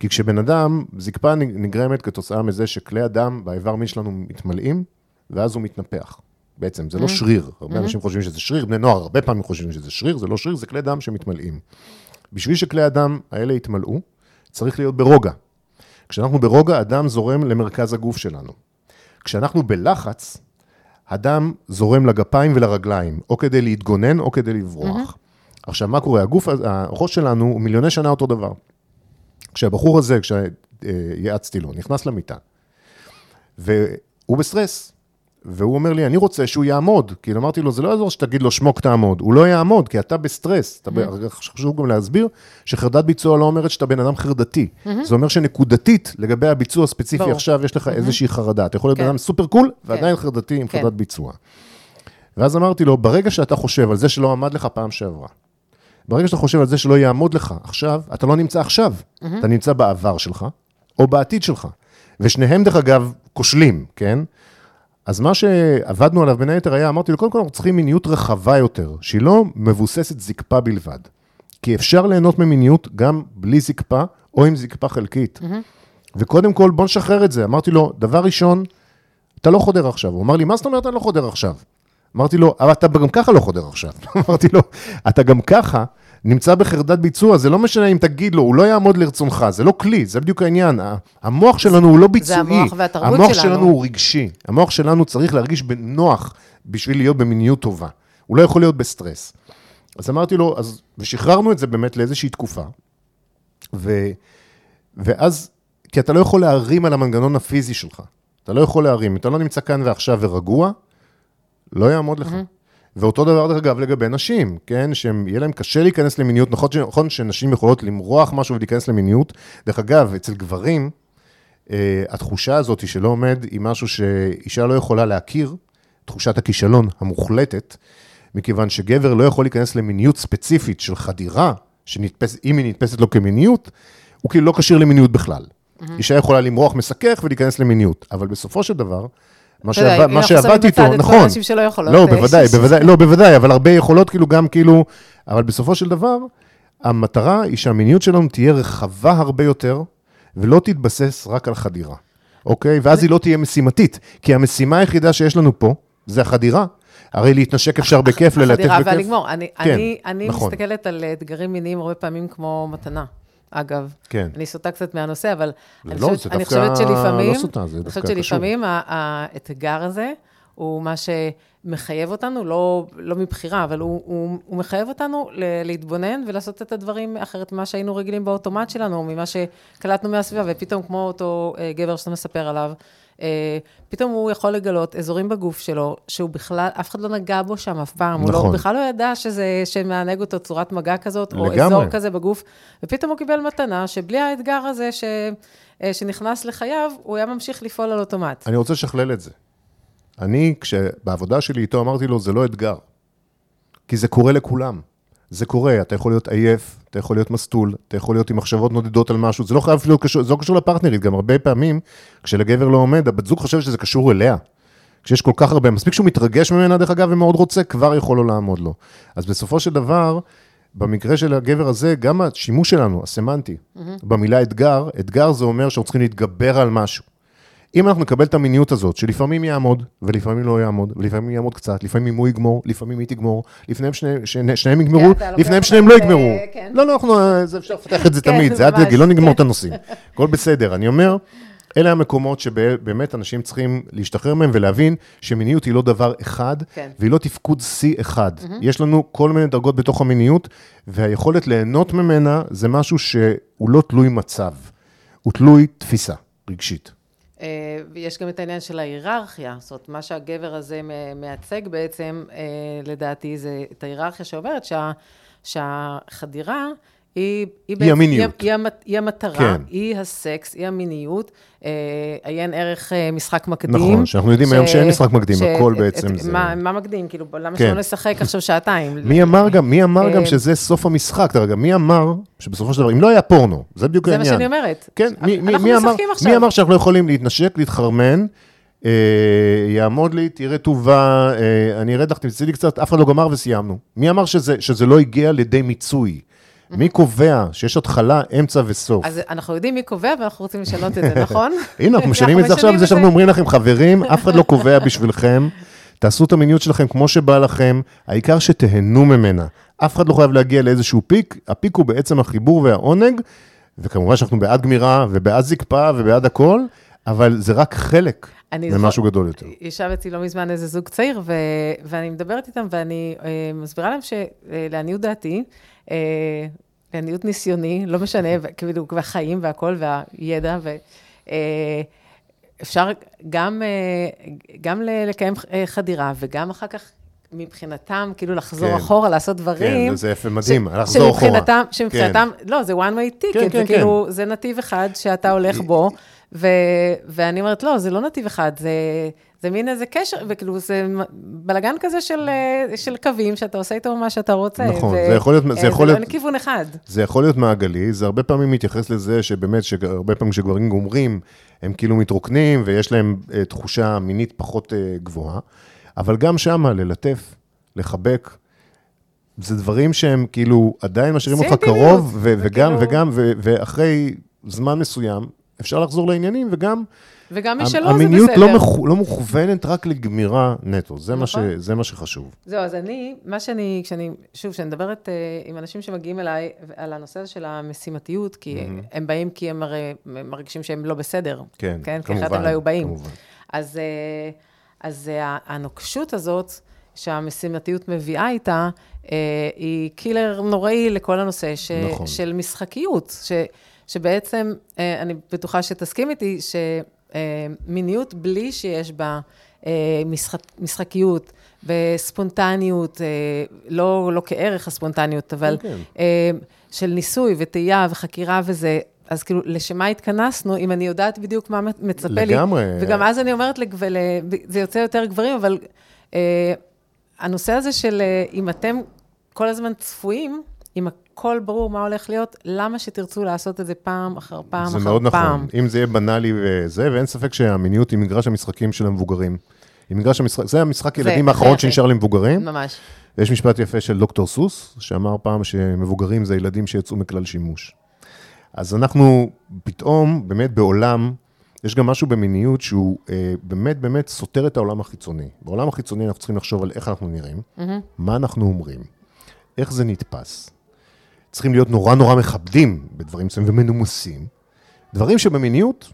כי כשבן אדם, זקפה נגרמת כתוצאה מזה שכלי הדם באיבר מין שלנו מתמלאים, ואז הוא מתנפח. בעצם, זה לא שריר. הרבה אנשים חושבים שזה שריר, בני נוער הרבה פעמים חושבים שזה שריר, זה לא שריר, זה כלי דם שמתמלאים. בשביל שכלי הדם האלה יתמלאו, צריך להיות ברוגע. כשאנחנו ברוגע, הדם זורם למרכז הגוף שלנו. כשאנחנו בלחץ, הדם זורם לגפיים ולרגליים, או כדי להתגונן או כדי לברוח. עכשיו, מה קורה? הגוף, הראש שלנו הוא מיליוני שנה אותו דבר. כשהבחור הזה, כשיעצתי לו, נכנס למיטה, והוא בסטרס, והוא אומר לי, אני רוצה שהוא יעמוד. כאילו, אמרתי לו, זה לא יעזור שתגיד לו, שמוק תעמוד. הוא לא יעמוד, כי אתה בסטרס. אתה ב- חשוב גם להסביר שחרדת ביצוע לא אומרת שאתה בן אדם חרדתי. זה אומר שנקודתית, לגבי הביצוע הספציפי ברור. עכשיו, יש לך איזושהי חרדה. אתה יכול להיות בן כן. אדם super cool, ועדיין חרדתי עם כן. חרדת ביצוע. ואז אמרתי לו, ברגע שאתה חושב על זה שלא עמד לך פעם שעברה, ברגע שאתה חושב על זה שלא יעמוד לך עכשיו, אתה לא נמצא עכשיו, אתה נמצא בעבר שלך, או בעתיד שלך. ושניהם, דרך אגב, כושלים, כן? אז מה שעבדנו עליו בין היתר היה, אמרתי לו, קודם כל אנחנו צריכים מיניות רחבה יותר, שהיא לא מבוססת זקפה בלבד. כי אפשר ליהנות ממיניות גם בלי זקפה, או עם זקפה חלקית. וקודם כל, בוא נשחרר את זה. אמרתי לו, דבר ראשון, אתה לא חודר עכשיו. הוא אמר לי, מה זאת אומרת אני לא חודר עכשיו? אמרתי לו, אבל אתה גם ככה לא חודר עכשיו. אמרתי לו, אתה גם ככה נמצא בחרדת ביצוע, זה לא משנה אם תגיד לו, הוא לא יעמוד לרצונך, זה לא כלי, זה בדיוק העניין. המוח שלנו הוא לא ביצועי. המוח והתרבות המוח שלנו. שלנו הוא רגשי. המוח שלנו צריך להרגיש בנוח בשביל להיות במיניות טובה. הוא לא יכול להיות בסטרס. אז אמרתי לו, אז, ושחררנו את זה באמת לאיזושהי תקופה, ו, ואז, כי אתה לא יכול להרים על המנגנון הפיזי שלך. אתה לא יכול להרים. אם אתה לא נמצא כאן ועכשיו ורגוע, לא יעמוד לך. ואותו דבר, דרך אגב, לגבי נשים, כן? שיהיה להם קשה להיכנס למיניות. נכון, ש- נכון שנשים יכולות למרוח משהו ולהיכנס למיניות. דרך אגב, אצל גברים, אה, התחושה הזאת שלא עומד היא משהו שאישה לא יכולה להכיר, תחושת הכישלון המוחלטת, מכיוון שגבר לא יכול להיכנס למיניות ספציפית של חדירה, שנתפס, אם היא נתפסת לו כמיניות, הוא כאילו לא כשיר למיניות בכלל. אישה יכולה למרוח מסכך ולהיכנס למיניות, אבל בסופו של דבר, מה, אתה יודע, שעבד, אם מה אנחנו שמים שעבדתי בצד איתו, את כל נכון. האנשים שלא יכולות, לא, אה, בוודאי, בוודאי, לא, בוודאי, אבל הרבה יכולות כאילו גם כאילו, אבל בסופו של דבר, המטרה היא שהמיניות שלנו תהיה רחבה הרבה יותר, ולא תתבסס רק על חדירה, אוקיי? ואז היא לא תהיה משימתית, כי המשימה היחידה שיש לנו פה, זה החדירה. הרי להתנשק אפשר בכיף, ללטף החדירה בכיף. והלגמור. אני, כן, אני, אני נכון. מסתכלת על אתגרים מיניים הרבה פעמים כמו מתנה, אגב. כן. אני סוטה קצת מהנושא, אבל אני לא, חושבת, זה אני חושבת שלפעמים, לא סוטה, זה אני חושבת שלפעמים האתגר הזה הוא מה שמחייב אותנו, לא, לא מבחירה, אבל הוא, הוא, הוא מחייב אותנו ל- להתבונן ולעשות את הדברים אחרת ממה שהיינו רגילים באוטומט שלנו, ממה שקלטנו מהסביבה, ופתאום כמו אותו אה, גבר שאתה מספר עליו, פתאום הוא יכול לגלות אזורים בגוף שלו, שהוא בכלל, אף אחד לא נגע בו שם אף פעם, הוא לא, נכון. בכלל לא ידע שזה, שמענג אותו צורת מגע כזאת, או לגמרי. אזור כזה בגוף, ופתאום הוא קיבל מתנה, שבלי האתגר הזה ש, אה, שנכנס לחייו, הוא היה ממשיך לפעול על אוטומט. אני רוצה לשכלל את זה. אני, כשבעבודה שלי איתו אמרתי לו, זה לא אתגר. כי זה קורה לכולם. זה קורה, אתה יכול להיות עייף, אתה יכול להיות מסטול, אתה יכול להיות עם מחשבות נודדות על משהו, זה לא חייב להיות קשור, זה לא קשור לפרטנרית, גם הרבה פעמים, כשלגבר לא עומד, הבת זוג חושבת שזה קשור אליה. כשיש כל כך הרבה, מספיק שהוא מתרגש ממנה, דרך אגב, ומאוד רוצה, כבר יכול לא לעמוד לו. אז בסופו של דבר, במקרה של הגבר הזה, גם השימוש שלנו, הסמנטי, במילה אתגר, אתגר זה אומר שאנחנו צריכים להתגבר על משהו. אם אנחנו נקבל את המיניות הזאת, שלפעמים יעמוד, ולפעמים לא יעמוד, ולפעמים יעמוד קצת, לפעמים הוא יגמור, לפעמים היא תגמור, לפניהם שני, שני, שניהם יגמרו, לוקח לפניהם שניהם לא יגמרו. כן. לא, לא, אנחנו, זה אפשר לפתח את זה כן, תמיד, זה ממש, דגל, לא נגמור כן. את הנושאים. הכל בסדר. אני אומר, אלה המקומות שבאמת אנשים צריכים להשתחרר מהם ולהבין שמיניות היא לא דבר אחד, כן. והיא לא תפקוד שיא אחד. יש לנו כל מיני דרגות בתוך המיניות, והיכולת ליהנות ממנה זה משהו שהוא לא תלוי מצב, הוא תלוי תפיסה רגשית. אה, ויש גם את העניין של ההיררכיה, זאת אומרת, מה שהגבר הזה מייצג בעצם, אה, לדעתי, זה את ההיררכיה שאומרת שה, שהחדירה היא... בעצם- המיניות. היא, היא, היא המטרה, כן. היא הסקס, היא המיניות, אה, עיין ערך אה, משחק מקדים. נכון, שאנחנו יודעים היום שאין משחק מקדים, הכל בעצם את, זה- מה, מה מקדים? כאילו, למה כן. שלא נשחק עכשיו שעתיים? מי אמר גם, מי אמר גם אה, שזה סוף המשחק? רגע, מי אמר שבסופו של דבר, אם לא היה פורנו, זה בדיוק זה העניין. מה שאני אומרת. כן, מי, מי, מי, אמר. מי אמר שאנחנו לא יכולים להתנשק, להתחרמן, אה, יעמוד לי, תראה טובה, אה, אני ארד לך, תמצאי לי קצת, אף אחד לא גמר וסיימנו. מי אמר שזה, שזה לא הגיע לידי מיצוי? מי קובע שיש התחלה, אמצע וסוף? אז אנחנו יודעים מי קובע, ואנחנו רוצים לשנות את זה, נכון? הנה, אנחנו משנים את זה עכשיו, זה שאנחנו אומרים לכם, חברים, אף אחד לא קובע בשבילכם, תעשו את המיניות שלכם כמו שבא לכם, העיקר שתהנו ממנה. אף אחד לא חייב להגיע לאיזשהו פיק, הפיק הוא בעצם החיבור והעונג, וכמובן שאנחנו בעד גמירה ובעד זקפה ובעד הכל, אבל זה רק חלק אני ממשהו גדול יותר. ישב אצלי לא מזמן איזה זוג צעיר, ו... ואני מדברת איתם, ואני אה, מסבירה להם שלעניות דעתי, אה, לעניות ניסיוני, לא משנה, כאילו, והחיים והכל, והידע, ו... אה, אפשר גם, אה, גם לקיים אה, חדירה, וגם אחר כך, מבחינתם, כאילו לחזור כן. אחורה, לעשות דברים. כן, זה יפה, מדהים, ש- לחזור אחורה. שמבחינתם, שמבחינתם, לא, זה one way ticket, כן, זה כן, כאילו, זה נתיב אחד שאתה הולך בו, ו, ואני אומרת, לא, זה לא נתיב אחד, זה, זה מין איזה קשר, וכאילו, זה בלגן כזה של, אה, של קווים, שאתה עושה איתו מה שאתה רוצה. נכון, ו- זה יכול להיות- זה אה, יכול זה להיות- לא לכיוון אחד. זה יכול להיות מעגלי, זה הרבה פעמים מתייחס לזה שבאמת, שהרבה פעמים כשגברים גומרים, הם כאילו מתרוקנים ויש להם אה, תחושה מינית פחות גבוהה, אבל גם שמה, ללטף, לחבק, זה דברים שהם כאילו עדיין משאירים זה אותך קרוב, ו- זה וגם, כאילו- וגם, ו- ואחרי זמן מסוים, אפשר לחזור לעניינים, וגם וגם מי שלא זה המיניות בסדר. לא, מכו, לא מכוונת רק לגמירה נטו, זה, מה ש, נכון. זה מה שחשוב. זהו, אז אני, מה שאני, כשאני, שוב, כשאני מדברת אה, עם אנשים שמגיעים אליי על הנושא הזה של המשימתיות, כי הם באים כי הם הרי מרגישים שהם לא בסדר. כן, כן? כי כמובן. אחרת הם לא היו באים. כמובן. אז, אה, אז אה, הנוקשות הזאת, שהמשימתיות מביאה איתה, אה, היא קילר נוראי לכל הנושא ש, נכון. של משחקיות, ש, שבעצם, אה, אני בטוחה שתסכים איתי, שמיניות בלי שיש בה אה, משחק, משחקיות וספונטניות, אה, לא, לא כערך הספונטניות, אבל כן, כן. אה, של ניסוי וטעייה וחקירה וזה, אז כאילו, לשם מה התכנסנו, אם אני יודעת בדיוק מה מצפה לי? לגמרי. וגם אז אני אומרת, לגב... זה יוצא יותר גברים, אבל אה, הנושא הזה של אה, אם אתם כל הזמן צפויים, אם הכל ברור מה הולך להיות, למה שתרצו לעשות את זה פעם אחר פעם זה אחר מאוד פעם? נכון. אם זה יהיה בנאלי וזה, ואין ספק שהמיניות היא מגרש המשחקים של המבוגרים. היא מגרש המשחק, זה המשחק זה- ילדים זה האחרון. שנשאר למבוגרים. ממש. יש משפט יפה של דוקטור סוס, שאמר פעם שמבוגרים זה ילדים שיצאו מכלל שימוש. אז אנחנו פתאום, באמת בעולם, יש גם משהו במיניות שהוא אה, באמת באמת סותר את העולם החיצוני. בעולם החיצוני אנחנו צריכים לחשוב על איך אנחנו נראים, מה אנחנו אומרים, איך זה נתפס. צריכים להיות נורא נורא מכבדים בדברים מסוימים ומנומסים. דברים שבמיניות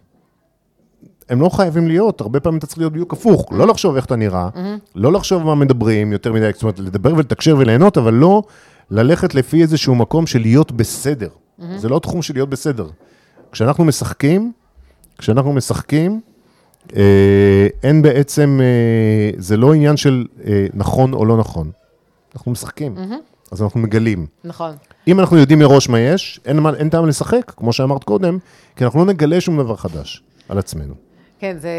הם לא חייבים להיות, הרבה פעמים אתה צריך להיות בדיוק הפוך, לא לחשוב איך אתה נראה, לא לחשוב מה מדברים יותר מדי, זאת אומרת, לדבר ולתקשר וליהנות, אבל לא ללכת לפי איזשהו מקום של להיות בסדר. זה לא תחום של להיות בסדר. כשאנחנו משחקים, כשאנחנו משחקים, אה, אין בעצם, אה, זה לא עניין של אה, נכון או לא נכון. אנחנו משחקים, אז אנחנו מגלים. נכון. אם אנחנו יודעים מראש מה יש, אין, אין טעם לשחק, כמו שאמרת קודם, כי אנחנו לא נגלה שום דבר חדש על עצמנו. כן, זה...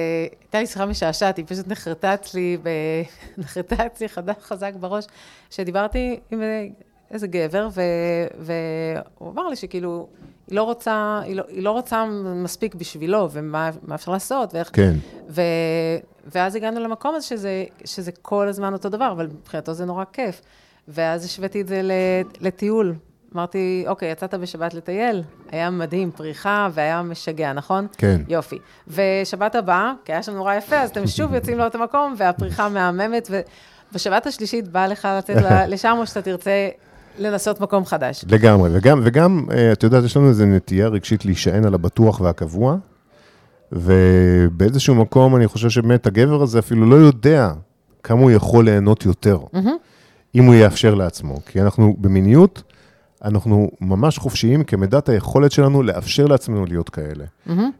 הייתה לי שיחה משעשעת, היא פשוט נחרטה אצלי, ב... נחרטה אצלי חזק, בראש, שדיברתי עם איזה גבר, ו... והוא אמר לי שכאילו, היא לא רוצה, היא לא, היא לא רוצה מספיק בשבילו, ומה מה אפשר לעשות, ואיך... כן. ו... ואז הגענו למקום הזה שזה, שזה כל הזמן אותו דבר, אבל מבחינתו זה נורא כיף. ואז השוויתי את זה לטיול. אמרתי, אוקיי, יצאת בשבת לטייל, היה מדהים, פריחה, והיה משגע, נכון? כן. יופי. ושבת הבאה, כי היה שם נורא יפה, אז אתם שוב יוצאים לאותו מקום, והפריחה מהממת, ובשבת השלישית בא לך לצאת לשם, או שאתה תרצה לנסות מקום חדש. לגמרי, וגם, וגם, אה, את יודעת, יש לנו איזו נטייה רגשית להישען על הבטוח והקבוע, ובאיזשהו מקום אני חושב שבאמת הגבר הזה אפילו לא יודע כמה הוא יכול ליהנות יותר, אם הוא יאפשר לעצמו. כי אנחנו במיניות, אנחנו ממש חופשיים כמידת היכולת שלנו לאפשר לעצמנו להיות כאלה.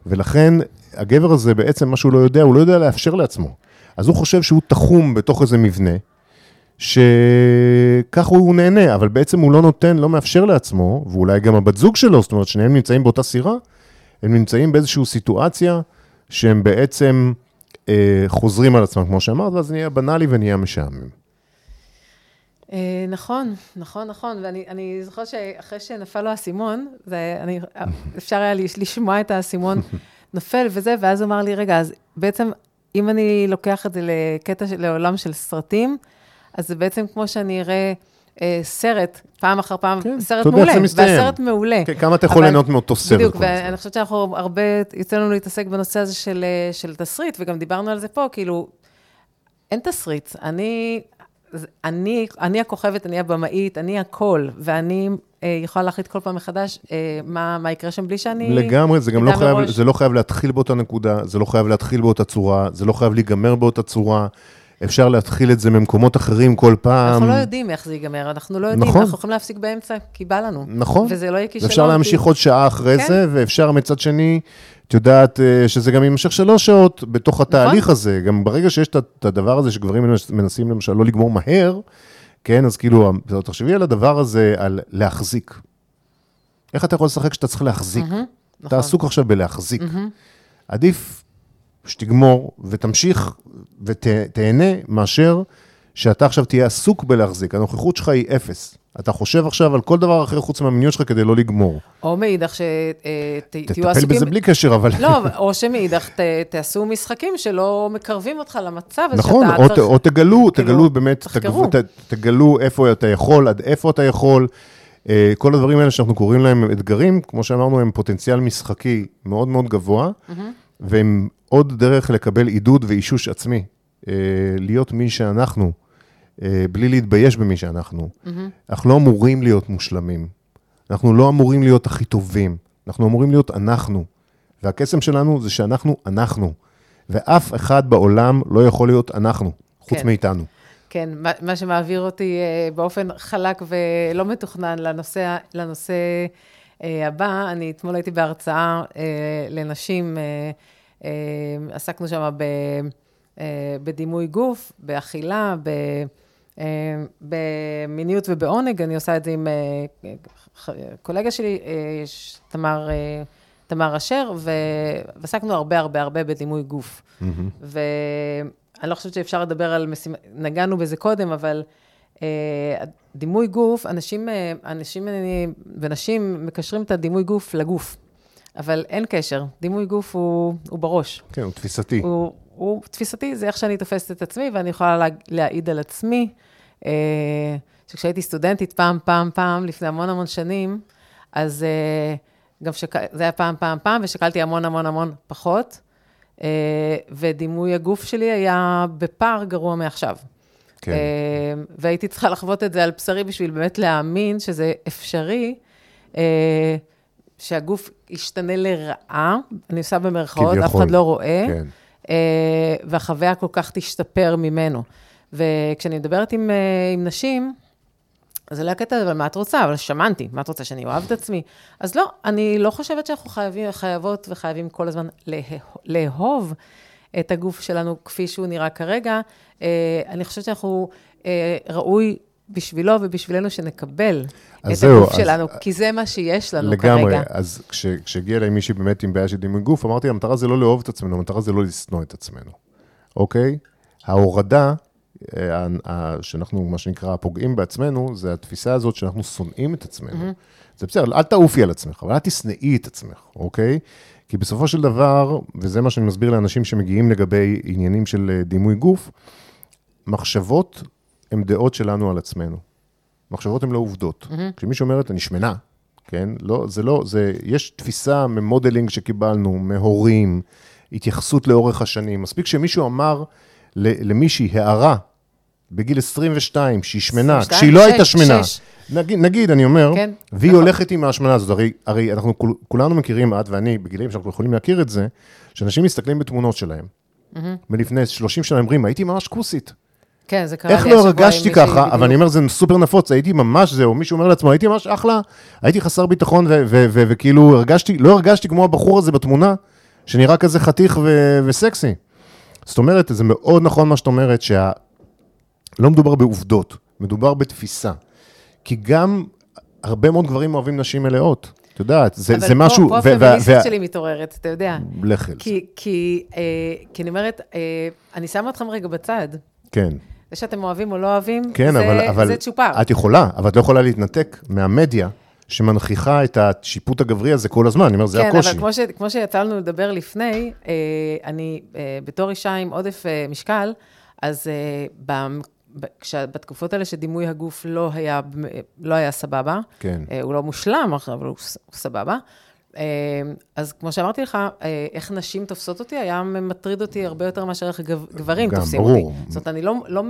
ולכן הגבר הזה בעצם, מה שהוא לא יודע, הוא לא יודע לאפשר לעצמו. אז הוא חושב שהוא תחום בתוך איזה מבנה, שככה הוא נהנה, אבל בעצם הוא לא נותן, לא מאפשר לעצמו, ואולי גם הבת זוג שלו, זאת אומרת, שניהם נמצאים באותה סירה, הם נמצאים באיזושהי סיטואציה שהם בעצם אה, חוזרים על עצמם, כמו שאמרת, ואז נהיה בנאלי ונהיה משעמם. אה, נכון, נכון, נכון, ואני אני זוכרת שאחרי שנפל לו האסימון, אפשר היה לש- לשמוע את האסימון נופל וזה, ואז הוא אמר לי, רגע, אז בעצם, אם אני לוקח את זה לקטע, לעולם של סרטים, אז זה בעצם כמו שאני אראה אה, סרט, פעם אחר פעם, כן, סרט מעולה. והסרט מעולה. כן, כמה אתה יכול ליהנות מאותו סרט בדיוק. ואני חושבת שאנחנו הרבה, יוצא לנו להתעסק בנושא הזה של, אה, של תסריט, וגם דיברנו על זה פה, כאילו, אין תסריט. אני, אני, אני הכוכבת, אני הבמאית, אני הכל, ואני אה, יכולה להחליט כל פעם מחדש אה, מה, מה יקרה שם בלי שאני... לגמרי, זה גם לא חייב, מראש. זה לא חייב להתחיל באותה נקודה, זה לא חייב להתחיל באותה צורה, זה לא חייב להיגמר באותה צורה. אפשר להתחיל את זה ממקומות אחרים כל פעם. אנחנו לא יודעים איך זה ייגמר, אנחנו לא יודעים, נכון. אנחנו יכולים להפסיק באמצע, כי בא לנו. נכון. וזה לא יהיה כישלון. ואפשר להמשיך עוד שעה אחרי כן. זה, ואפשר מצד שני, את יודעת אה, שזה גם יימשך שלוש שעות בתוך התהליך נכון. הזה. גם ברגע שיש את הדבר הזה שגברים מנס- מנסים למשל לא לגמור מהר, כן, אז כאילו, תחשבי על הדבר הזה, על להחזיק. איך אתה יכול לשחק כשאתה צריך להחזיק? אתה נכון. עסוק עכשיו בלהחזיק. עדיף שתגמור ותמשיך ותהנה מאשר שאתה עכשיו תהיה עסוק בלהחזיק. הנוכחות שלך היא אפס. אתה חושב עכשיו על כל דבר אחר חוץ מהמיניות שלך כדי לא לגמור. או מאידך שתהיו תטפל עסוקים... בזה בלי קשר, אבל... לא, או שמאידך תעשו משחקים שלא מקרבים אותך למצב נכון, או, צריך... או תגלו, כאילו, תגלו באמת, תחקרו. תגלו, תגלו איפה אתה יכול, עד איפה אתה יכול. אה, כל הדברים האלה שאנחנו קוראים להם אתגרים, כמו שאמרנו, הם פוטנציאל משחקי מאוד מאוד גבוה, והם עוד דרך לקבל עידוד ואישוש עצמי, אה, להיות מי שאנחנו, אה, בלי להתבייש במי שאנחנו. Mm-hmm. אנחנו לא אמורים להיות מושלמים, אנחנו לא אמורים להיות הכי טובים, אנחנו אמורים להיות אנחנו. והקסם שלנו זה שאנחנו אנחנו, ואף אחד בעולם לא יכול להיות אנחנו, חוץ כן. מאיתנו. כן, מה, שמעביר אותי אה, באופן חלק ולא מתוכנן לנושא, לנושא הבא, אני אתמול הייתי בהרצאה אה, לנשים, עסקנו שם ב, אה, בדימוי גוף, באכילה, ב, אה, במיניות ובעונג, אני עושה את זה עם אה, קולגה שלי, אה, תמר, אה, תמר אשר, ועסקנו הרבה הרבה הרבה בדימוי גוף. ואני לא חושבת שאפשר לדבר על משימה, נגענו בזה קודם, אבל אה, דימוי גוף, אנשים, אה, אנשים אה, ונשים מקשרים את הדימוי גוף לגוף, אבל אין קשר, דימוי גוף הוא, הוא בראש. כן, הוא תפיסתי. הוא, הוא תפיסתי, זה איך שאני תופסת את עצמי, ואני יכולה לה, להעיד על עצמי, אה, שכשהייתי סטודנטית פעם, פעם, פעם, לפני המון המון שנים, אז אה, גם שק... זה היה פעם, פעם, פעם, ושקלתי המון המון המון פחות, אה, ודימוי הגוף שלי היה בפער גרוע מעכשיו. כן. אה, והייתי צריכה לחוות את זה על בשרי בשביל באמת להאמין שזה אפשרי, אה, שהגוף ישתנה לרעה, אני עושה במרכאות, אף. אחד לא רואה, כן. אה, והחוויה כל כך תשתפר ממנו. וכשאני מדברת עם, אה, עם נשים, זה לא הקטע, אבל מה את רוצה? אבל שמנתי, מה את רוצה, שאני אוהב את עצמי? אז לא, אני לא חושבת שאנחנו חייבים, חייבות וחייבים כל הזמן לה, לאהוב את הגוף שלנו כפי שהוא נראה כרגע. אה, אני חושבת שאנחנו, ראוי בשבילו ובשבילנו שנקבל את זהו, הגוף אז- שלנו, כי זה מה שיש לנו לגמרי, כרגע. אז כש- כשהגיע אליי מישהי באמת עם בעיה של דימוי גוף, אמרתי, המטרה זה לא לאהוב את עצמנו, המטרה זה לא לשנוא את עצמנו, אוקיי? ההורדה, אה, ה- ה- שאנחנו, מה שנקרא, פוגעים בעצמנו, זה התפיסה הזאת שאנחנו שונאים את עצמנו. זה בסדר, אל תעופי על עצמך, אבל אל תשנאי את עצמך, אוקיי? כי בסופו של דבר, וזה מה שאני מסביר לאנשים שמגיעים לגבי עניינים של אה, דימוי גוף, מחשבות הן דעות שלנו על עצמנו. מחשבות הן לא עובדות. אמ-המ. כשמישהי אומרת, אני שמנה, כן? לא, זה לא, זה, יש תפיסה מ modeling שקיבלנו, מהורים, התייחסות לאורך השנים. מספיק שמישהו אמר למישהי הערה בגיל 22, שהיא שמנה, 22, כשהיא לא הייתה שמנה. נגיד, נגיד, אני אומר, כן, והיא נכון. הולכת עם ההשמנה הזאת, הרי, הרי אנחנו כול, כולנו מכירים, את ואני, בגילים שאנחנו יכולים להכיר את זה, שאנשים מסתכלים בתמונות שלהם. מלפני 30 שנה, אומרים, הייתי ממש כוסית. כן, זה קרה איך לי לא השבוע עם הרגשתי מישהי ככה, אבל. אני אומר, זה סופר נפוץ, הייתי ממש זהו, מישהו אומר לעצמו, הייתי ממש אחלה, הייתי חסר ביטחון, וכאילו הרגשתי, לא הרגשתי כמו הבחור הזה בתמונה, שנראה כזה חתיך וסקסי. זאת אומרת, זה מאוד נכון מה שאת אומרת, שה... לא מדובר בעובדות, מדובר בתפיסה. כי גם הרבה מאוד גברים אוהבים נשים מלאות. את יודעת, זה, אבל זה פה- משהו... פה ו- הפמיניסטית שלי מתעוררת, אתה יודע. זה. כי, כי, אה, כי אני אומרת, אה, אני שמה אתכם רגע בצד. כן, זה שאתם אוהבים או לא אוהבים, כן, זה, אבל, אבל זה צ'ופר. את יכולה, אבל את לא יכולה להתנתק מהמדיה שמנכיחה את השיפוט הגברי הזה כל הזמן, אני אומר, זה כן, הקושי. אבל כמו, ש, כמו שיצא לנו לדבר לפני, אה, אני אה, בתור אישה עם עודף אה, משקל, אז בתקופות האלה שדימוי הגוף לא היה, לא היה סבבה, כן. הוא לא מושלם, אבל הוא סבבה. אה, אז כמו שאמרתי לך, אה, איך נשים תופסות אותי, היה מטריד אותי הרבה יותר מאשר איך גב- גברים תופסים ברור. אותי. זאת אומרת, אני לא, לא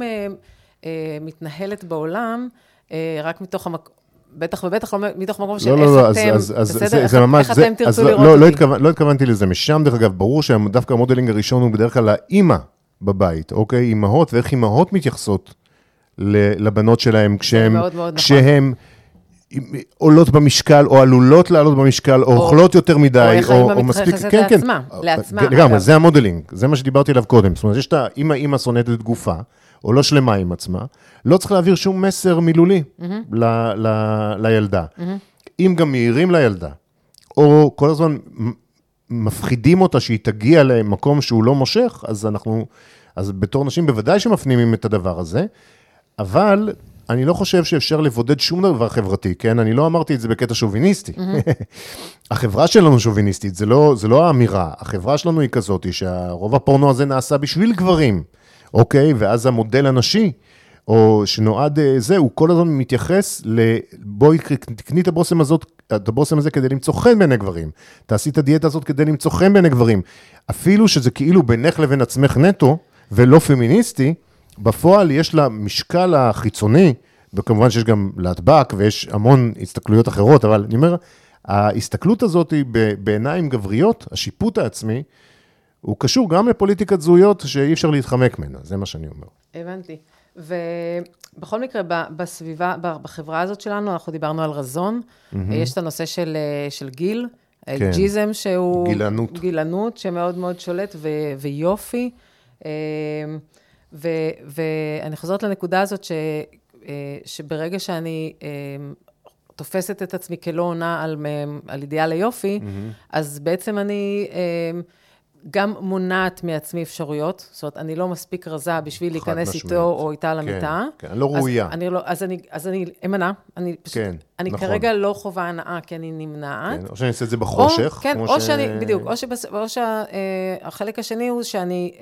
אה, מתנהלת בעולם אה, רק מתוך המקום... בטח ובטח לא מתוך מקום של לא, איך לא, לא, אתם, אז, אז בסדר? זה, איך, זה ממש, איך זה, אתם תרצו לראות לא, אותי. לא, לא התכוונתי לזה, משם דרך אגב, ברור שדווקא ה modeling הראשון הוא בדרך כלל האימא בבית, אוקיי? אימהות, ואיך אימהות מתייחסות לבנות שלהם כשהן, מאוד מאוד נכון. עולות במשקל, או עלולות לעלות במשקל, או אוכלות יותר מדי, או איך האמא מספיק, מתייחסת כן, כן. לעצמה, לעצמה, לגמרי. זה ה modeling, זה מה שדיברתי עליו קודם. זאת אומרת, יש את ה... אם האימא שונאת את גופה, או לא שלמה עם עצמה, לא צריך להעביר שום מסר מילולי ל, ל, לילדה. אם גם מעירים לילדה, או כל הזמן מפחידים אותה שהיא תגיע למקום שהוא לא מושך, אז אנחנו, אז בתור נשים בוודאי שמפנימים את הדבר הזה, אבל אני לא חושב שאפשר לבודד שום דבר חברתי, כן? אני לא אמרתי את זה בקטע שוביניסטי. החברה שלנו שוביניסטית, זה לא, זה לא האמירה. החברה שלנו היא כזאת, שהרוב הפורנו הזה נעשה בשביל גברים, אוקיי? ואז המודל הנשי או שנועד אה, זה, הוא כל הזמן מתייחס ל... בואי תקני את הבושם הזאת, את הבושם הזה כדי למצוא חן בעיני גברים. תעשי את הדיאטה הזאת כדי למצוא חן בעיני גברים. אפילו שזה כאילו בינך לבין עצמך נטו, ולא פמיניסטי, בפועל יש לה משקל החיצוני, וכמובן שיש גם להטבק ויש המון הסתכלויות אחרות, אבל אני אומר, ההסתכלות הזאת היא בעיניים גבריות, השיפוט העצמי, הוא קשור גם לפוליטיקת זהויות שאי אפשר להתחמק ממנה, זה מה שאני אומר. הבנתי. ובכל מקרה, בסביבה, בחברה הזאת שלנו, אנחנו דיברנו על רזון, mm-hmm. יש את הנושא של, של גיל, כן. ג'יזם שהוא... גילנות. גילנות, שמאוד מאוד שולט, ו, ויופי. ו, ואני חוזרת לנקודה הזאת, ש, אה, שברגע שאני אמ, תופסת את עצמי כלא עונה על, על אידיאל היופי, mm-hmm. אז בעצם אני... גם מונעת מעצמי אפשרויות, זאת אומרת, אני לא מספיק רזה בשביל להיכנס משמעית. איתו או איתה למיטה. כן, כן, לא ראויה. אני לא, אז אני, אז אני אמנע, אני פשוט, כן, אני נכון. כרגע לא חווה הנאה, כי אני נמנעת. כן, או שאני אעשה את זה בחושך. או, כן, או ש... שאני, בדיוק, או, שבס, או שהחלק אה, השני הוא שאני...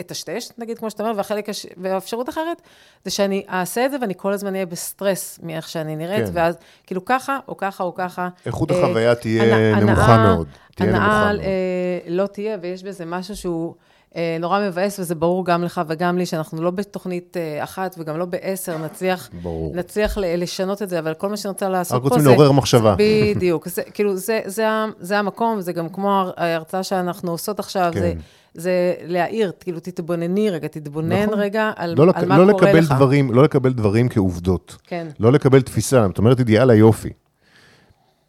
אטשטש, נגיד, כמו שאתה אומר, והחלק, הש... והאפשרות אחרת, זה שאני אעשה את זה ואני כל הזמן אהיה בסטרס מאיך שאני נראית, כן. ואז כאילו ככה, או ככה, או ככה. איכות אה, החוויה תהיה נמוכה מאוד. תהיה הנאה אה, לא תהיה, ויש בזה משהו שהוא אה, נורא מבאס, וזה ברור גם לך וגם לי, שאנחנו לא בתוכנית אה, אחת וגם לא בעשר נצליח, ברור. נצליח לשנות את זה, אבל כל מה שאני רוצה לעשות פה זה... רק רוצים לעורר מחשבה. בדיוק, זה, כאילו, זה, זה, זה המקום, זה גם כמו ההרצאה שאנחנו עושות עכשיו, כן. זה... זה להעיר, כאילו, תתבונני רגע, תתבונן נכון. רגע על, לא על מה לא קורה לך. דברים, לא לקבל דברים כעובדות. כן. לא לקבל תפיסה, זאת אומרת, אידיאל היופי.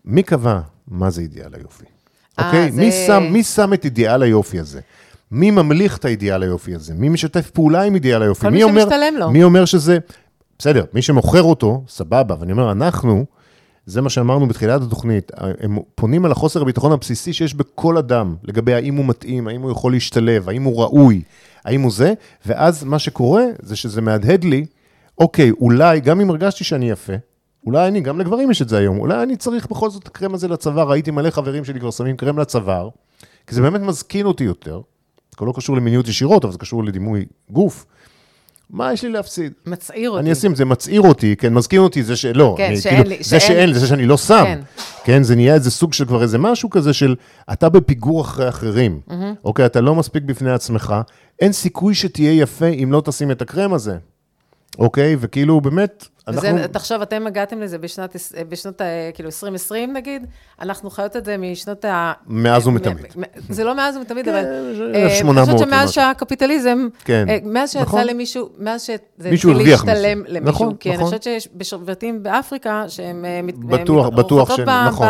מי קבע מה זה אידיאל היופי? אה, אוקיי? זה... מי, שם, מי שם את אידיאל היופי הזה? מי ממליך את האידיאל היופי הזה? מי משתף פעולה עם אידיאל היופי? כל מי, מי שמשתלם לו. מי אומר שזה... בסדר, מי שמוכר אותו, סבבה, ואני אומר, אנחנו, זה מה שאמרנו בתחילת התוכנית, הם פונים על החוסר הביטחון הבסיסי שיש בכל אדם, לגבי האם הוא מתאים, האם הוא יכול להשתלב, האם הוא ראוי, האם הוא זה, ואז מה שקורה זה שזה מהדהד לי, אוקיי, אולי, גם אם הרגשתי שאני יפה, אולי אני, גם לגברים יש את זה היום, אולי אני צריך בכל זאת את הקרם הזה לצוואר, ראיתי מלא חברים שלי כבר שמים קרם לצוואר, כי זה באמת מזקין אותי יותר, זה לא קשור למיניות ישירות, אבל זה קשור לדימוי גוף. מה יש לי להפסיד? מצעיר אותי. אני אשים, זה מצעיר אותי, כן, מזכיר אותי, זה שלא. כן, אני, שאין כאילו, לי. זה שאין לי, זה שאני לא שם. כן. כן, זה נהיה איזה סוג של כבר איזה משהו כזה של, אתה בפיגור אחרי אחרים. Mm-hmm. אוקיי, אתה לא מספיק בפני עצמך, אין סיכוי שתהיה יפה אם לא תשים את הקרם הזה. אוקיי? וכאילו, באמת, אנחנו... וזה, תחשוב, אתם הגעתם לזה בשנת, בשנות, כאילו, 2020 נגיד, אנחנו חיות את זה משנות ה... מאז ומתמיד. זה לא מאז ומתמיד, אבל... כן, 800. אני חושבת שמאז שהקפיטליזם, כן, אה, מאז שיצא נכון. למישהו, מאז שזה התחיל להשתלם למישהו, נכון, כי אני נכון. חושבת שיש בשבטים באפריקה, שהם... אה, בטוח, בטוח ש... נכון.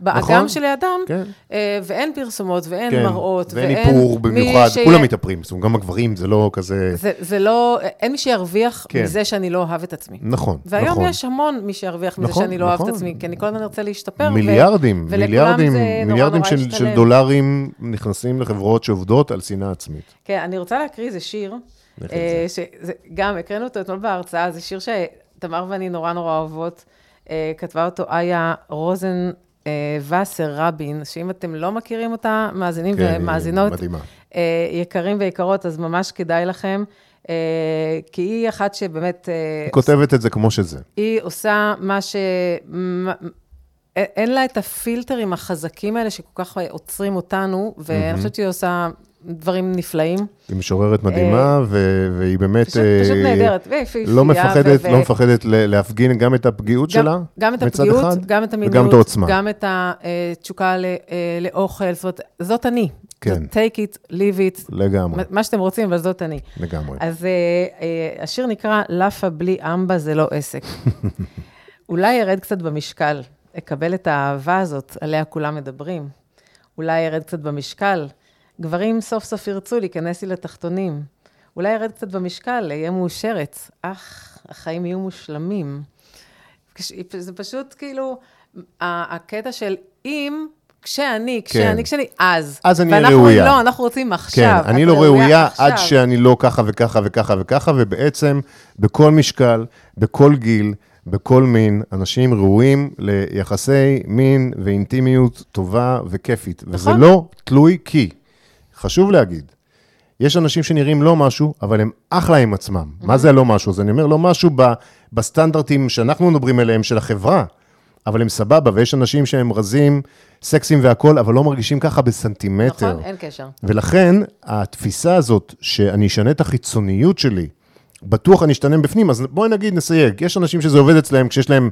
באגם נכון, שלידם, כן. אה, ואין פרסומות, ואין כן, מראות, ואין איפור במיוחד, ש... כולם מתאפרים, זאת אומרת, גם הגברים, זה לא כזה... זה, זה לא, אין מי שירוויח כן. מזה שאני לא אוהב את עצמי. נכון, והיום נכון. יש המון מי שירוויח מזה נכון, שאני לא נכון. אוהב את עצמי, כי אני כל הזמן ארצה להשתפר. מיליארדים, ו... מיליארדים, מיליארדים של, של דולרים נכנסים לחברות שעובדות על שנאה עצמית. כן, אני רוצה להקריא איזה שיר, אה, שגם הקראנו אותו אתמול בהרצאה, זה שיר שתמר ואני נורא נורא אוהבות. אה, כתבה אותו איה רוזן וסר רבין, שאם אתם לא מכירים אותה, מאזינים כן, ומאזינות. אה, יקרים ויקרות, אז ממש כדאי לכם. אה, כי היא אחת שבאמת... היא כותבת את זה כמו שזה. היא עושה מה ש... אין לה את הפילטרים החזקים האלה שכל כך עוצרים אותנו, ואני חושבת שהיא עושה דברים נפלאים. היא משוררת מדהימה, אה, והיא באמת... פשוט פשוט אה, נהדרת, ויפהפייה. לא מפחדת, לא מפחדת להפגין גם את הפגיעות שלה, גם את הפגיעות, גם את המיניות, וגם את העוצמה. גם את התשוקה לאוכל, זאת אומרת, זאת אני. כן. take it, leave it. לגמרי. מה שאתם רוצים, אבל זאת אני. לגמרי. אז השיר נקרא, לאפה בלי אמבה זה לא עסק. אולי ירד קצת במשקל, אקבל את האהבה הזאת, עליה כולם מדברים. אולי ירד קצת במשקל, גברים סוף סוף ירצו להיכנס לי לתחתונים. אולי ירד קצת במשקל, אהיה מאושרת. אך, החיים יהיו מושלמים. זה פשוט כאילו, הקטע של אם, כשאני, כשאני, כן. כשאני, אז. אז אני אהיה ראויה. לא, אנחנו רוצים עכשיו. כן, אני לא ראויה עד שאני לא ככה וככה וככה וככה, ובעצם בכל משקל, בכל גיל, בכל מין, אנשים ראויים ליחסי מין ואינטימיות טובה וכיפית. נכון. וזה לא תלוי כי. חשוב להגיד, יש אנשים שנראים לא משהו, אבל הם אחלה עם עצמם. מה זה הלא משהו? אז אני אומר, לא משהו ב, בסטנדרטים שאנחנו מדברים עליהם, של החברה, אבל הם סבבה, ויש אנשים שהם רזים, סקסים והכול, אבל לא מרגישים ככה בסנטימטר. נכון, אין קשר. ולכן, התפיסה הזאת, שאני אשנה את החיצוניות שלי, בטוח אני אשתנה בפנים, אז בואי נגיד, נסייג, יש אנשים שזה עובד אצלהם כשיש להם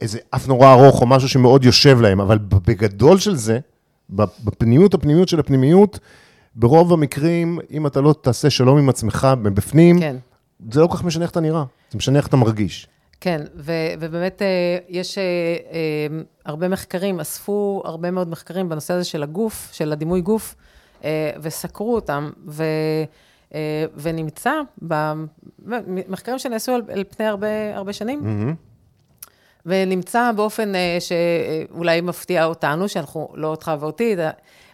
איזה אף נורא ארוך או משהו שמאוד יושב להם, אבל בגדול של זה, בפנימיות, הפנימיות של הפנימיות, ברוב המקרים, אם אתה לא תעשה שלום עם עצמך מבפנים, כן. זה לא כל כך משנה איך אתה נראה, זה משנה איך אתה מרגיש. כן, ו- ובאמת אה, יש אה, אה, הרבה מחקרים, אספו הרבה מאוד מחקרים בנושא הזה של הגוף, של הדימוי גוף, וסקרו אותם, ו... ונמצא במחקרים שנעשו על, על פני הרבה, הרבה שנים, mm-hmm. ונמצא באופן שאולי מפתיע אותנו, שאנחנו, לא אותך ואותי,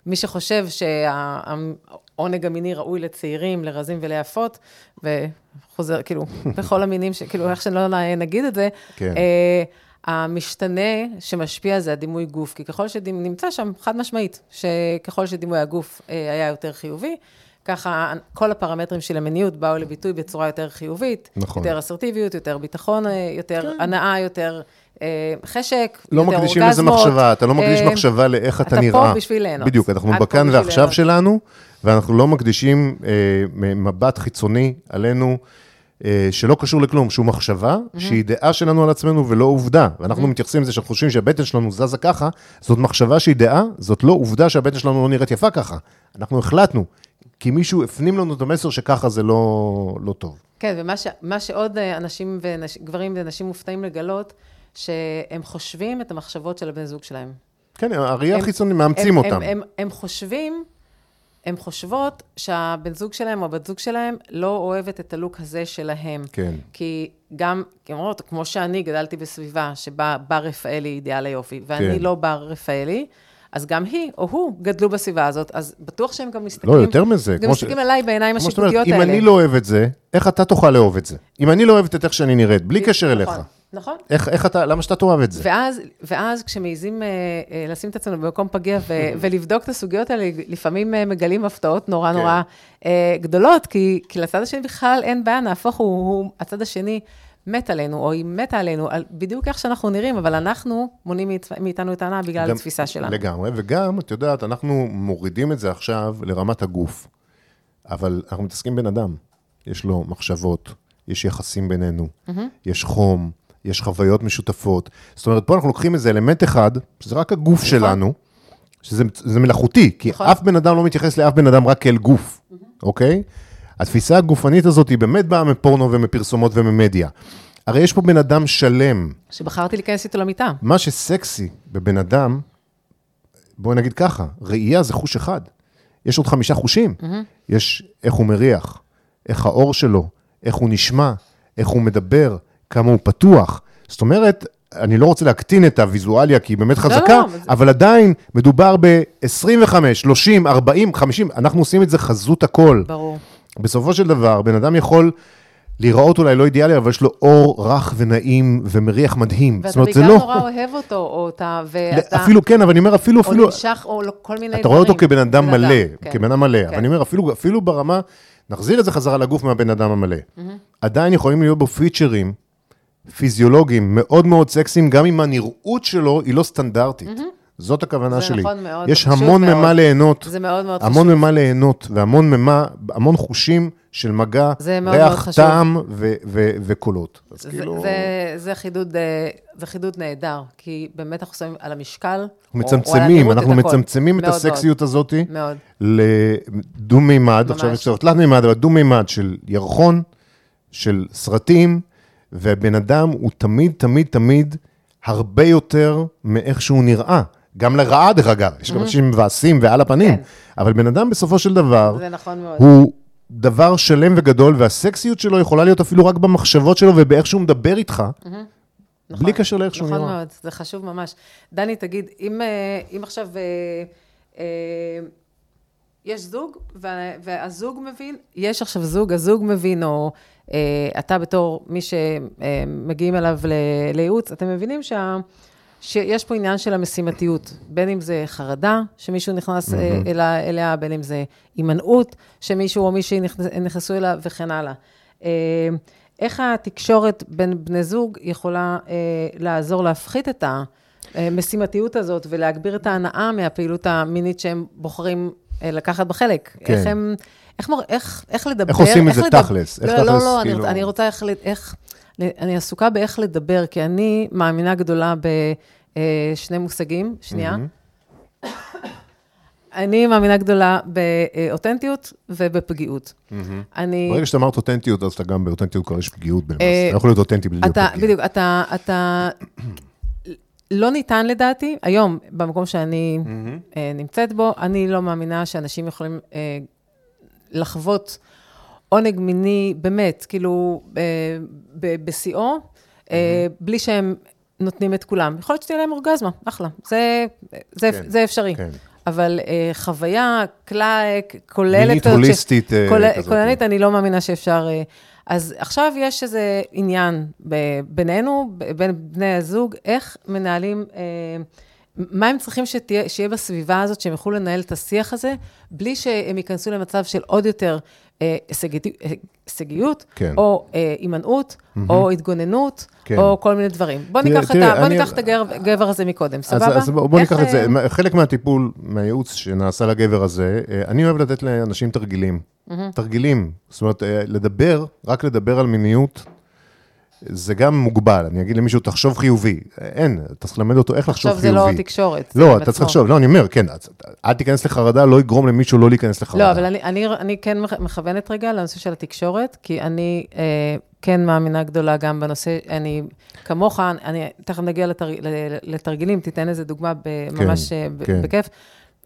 מי שחושב שהעונג המיני ראוי לצעירים, לרזים וליפות, וחוזר, כאילו, בכל המינים, כאילו, איך שלא נגיד את זה, כן. אה, המשתנה שמשפיע זה הדימוי גוף, כי ככל שנמצא שם, חד משמעית, שככל שדימוי הגוף אה, היה יותר חיובי, ככה כל הפרמטרים של המיניות באו לביטוי בצורה יותר חיובית, נכון. יותר אסרטיביות, יותר ביטחון, אה, יותר כן. הנאה, יותר חשק, לא מקדישים לזה מחשבה, אתה לא מקדיש אה, מחשבה לאיך אתה, נראה. אתה פה בשביל ליהנות. בדיוק, אנחנו בכאן ועכשיו. שלנו, ואנחנו לא מקדישים אה, מבט חיצוני עלינו. אה, שלא קשור לכלום, שהוא מחשבה, mm-hmm. שהיא דעה שלנו על עצמנו ולא עובדה. ואנחנו mm-hmm. מתייחסים לזה שאנחנו חושבים שהבטן שלנו זזה ככה, זאת מחשבה שהיא דעה, זאת לא עובדה שהבטן שלנו לא נראית יפה ככה. אנחנו החלטנו, כי מישהו הפנים לנו את המסר שככה זה לא, לא טוב. כן, ומה שעוד אנשים, ונש, גברים ונשים מופתעים לגלות, שהם חושבים את המחשבות של הבן זוג שלהם. כן, הראייה החיצונית, מאמצים הם, אותם. הם, הם, הם חושבים, הן חושבות שהבן זוג שלהם או הבת זוג שלהם לא אוהבת את הלוק הזה שלהם. כן. כי גם, אומרות, כמו שאני גדלתי בסביבה שבה בר רפאלי אידיאל היופי, ואני כן. לא בר רפאלי, אז גם היא או הוא גדלו בסביבה הזאת, אז בטוח שהם גם מסתכלים... לא, יותר מזה. גם מסתכלים ש... עליי בעיניים השיפוטיות האלה. אם אני לא אוהב את זה, איך אתה תוכל לאהוב את זה? אם אני לא אוהבת את איך שאני נראית, בלי קשר נכון. אליך. נכון. איך, איך אתה, למה שאתה תאהב את זה? ואז, ואז כשמעיזים אה, אה, לשים את עצמנו במקום פגיע ו, ולבדוק את הסוגיות האלה, לפעמים אה, מגלים הפתעות נורא כן. נורא אה, גדולות, כי, כי לצד השני בכלל אין בעיה, נהפוך הוא, הוא, הצד השני מת עלינו, או היא מתה עלינו, על, בדיוק איך שאנחנו נראים, אבל אנחנו מונעים מאיתנו את ההנאה בגלל גם, התפיסה שלנו. לגמרי, וגם, את יודעת, אנחנו מורידים את זה עכשיו לרמת הגוף, אבל אנחנו מתעסקים בן אדם. יש לו מחשבות, יש יחסים בינינו, mm-hmm. יש חום, יש חוויות משותפות. זאת אומרת, פה אנחנו לוקחים איזה אלמנט אחד, שזה רק הגוף נכון. שלנו, שזה מלאכותי, כי נכון. אף בן אדם לא מתייחס לאף בן אדם רק כאל גוף, mm-hmm. אוקיי? התפיסה הגופנית הזאת היא באמת באה מפורנו ומפרסומות וממדיה. הרי יש פה בן אדם שלם. שבחרתי להיכנס איתו למיטה. מה שסקסי בבן אדם, בואי נגיד ככה, ראייה זה חוש אחד. יש עוד חמישה חושים. Mm-hmm. יש איך הוא מריח, איך האור שלו, איך הוא נשמע, איך הוא מדבר, כמה הוא פתוח. זאת אומרת, אני לא רוצה להקטין את הוויזואליה, כי היא באמת חזקה, לא, לא, אבל זה... עדיין מדובר ב-25, 30, 40, 50, אנחנו עושים את זה חזות הכל. ברור. בסופו של דבר, בן אדם יכול להיראות אולי לא אידיאלי, אבל יש לו אור רך ונעים ומריח מדהים. ואתה בגלל לא... נורא אוהב אותו, או אותה, ואתה... אפילו, כן, אבל אני אומר, אפילו, אפילו... או נמשך, או לא, כל מיני דברים. אתה רואה אותו כבן אדם מלא, כן. כבן אדם מלא, כן. אבל אני אומר, אפילו, אפילו ברמה, נחזיר את זה חזרה לגוף מהבן אדם המלא. Mm-hmm. עדיין יכולים להיות בו פיצ'רים פיזיולוגיים מאוד מאוד סקסיים, גם אם הנראות שלו היא לא סטנדרטית. Mm-hmm. זאת הכוונה זה שלי. זה נכון מאוד. יש המון ממה ליהנות. זה מאוד מאוד המון חשוב. המון ממה ליהנות, והמון ממה, המון חושים של מגע, ריח, טעם ו- ו- וקולות. אז זה, כאילו... זה, זה, חידוד, אה, זה חידוד נהדר, כי באמת אנחנו שמים על המשקל, מצמצמים, אנחנו מצמצמים את הסקסיות הזאת לדו-מימד, עכשיו אפשר תלת-מימד, אבל דו-מימד של ירחון, של סרטים, ובן אדם הוא תמיד, תמיד, תמיד הרבה יותר מאיך שהוא נראה. גם לרעה, דרך אגב, יש גם אנשים מבאסים ועל הפנים, כן. אבל בן אדם בסופו של דבר, נכון הוא דבר שלם וגדול, והסקסיות שלו יכולה להיות אפילו רק במחשבות שלו ובאיך שהוא מדבר איתך, נכון, בלי קשר לאיך שהוא נכון נראה. נכון מאוד, זה חשוב ממש. דני, תגיד, אם, אה, אם עכשיו אה, אה, יש זוג, והזוג מבין, יש עכשיו זוג, הזוג מבין, או אתה בתור מי שמגיעים אליו לייעוץ, אתם מבינים שה... שיש פה עניין של המשימתיות, בין אם זה חרדה, שמישהו נכנס אה, אליה, אליה, בין אם זה הימנעות, שמישהו או מישהי נכנס, נכנסו אליה, וכן הלאה. אה, איך התקשורת בין בני זוג יכולה אה, לעזור להפחית את המשימתיות הזאת ולהגביר את ההנאה מהפעילות המינית שהם בוחרים אה, לקחת בחלק? כן. איך הם... איך, מור- איך, איך לדבר? איך עושים את זה לדבר- תכלס? איך לא, לא, תכלס, לא, אני, כאילו- אני רוצה איך, איך... אני עסוקה באיך לדבר, כי אני מאמינה גדולה בשני מושגים. שנייה. אני מאמינה גדולה באותנטיות ובפגיעות. אני... ברגע שאתה אמרת אותנטיות, אז אתה גם באותנטיות כבר יש פגיעות בלמעשה. אה, אתה לא יכול להיות אותנטי בלי להיות אתה, פגיע. בדיוק, אתה, אתה, לא ניתן לדעתי, היום, במקום שאני אה, נמצאת בו, אני לא מאמינה שאנשים יכולים אה, לחוות עונג מיני, באמת, כאילו, אה, בשיאו, אה, בלי שהם נותנים את כולם. יכול להיות שתהיה להם אורגזמה, אחלה, זה, זה, כן, זה אפשרי. כן. אבל אה, חוויה, קלאק, כוללת... מינית ש- הוליסטית, כולל- כזאת. כוללנית, אני לא מאמינה שאפשר... אה, אז עכשיו יש איזה עניין ב- בינינו, בין בני הזוג, איך מנהלים, אה, מה הם צריכים שתהיה, שיהיה בסביבה הזאת, שהם יוכלו לנהל את השיח הזה, בלי שהם ייכנסו למצב של עוד יותר אה, אה, הישגיות, כן. או אה, הימנעות, או התגוננות, כן. או כל מיני דברים. בוא תראה, ניקח את תראה, ה- בוא אני- ניקח את הגבר- הזה מקודם, אז, סבבה? אז בוא בוא איך, ניקח את זה, אה, חלק מהטיפול, מהייעוץ שנעשה לגבר הזה, אה, אני אוהב לתת לאנשים תרגילים. תרגילים, זאת אומרת, אה, לדבר, רק לדבר על מיניות, זה גם מוגבל. אני אגיד למישהו, תחשוב חיובי. אין, אתה צריך ללמד אותו איך לחשוב עכשיו זה חיובי. לא תקשורת. לא, אתה צריך. לחשוב, לא, אני אומר, כן, אל תיכנס לחרדה, לא יגרום למישהו לא להיכנס לחרדה. לא, אבל אני, אני, אני כן מכ- מכוונת רגע לנושא של התקשורת, כי אני אה, כן מאמינה גדולה גם בנושא, אני כמוך, אני תכף נגיע לתר, ל- לתרגילים, תיתן איזה דוגמה כן, ממש אה, ב- כן. בכיף,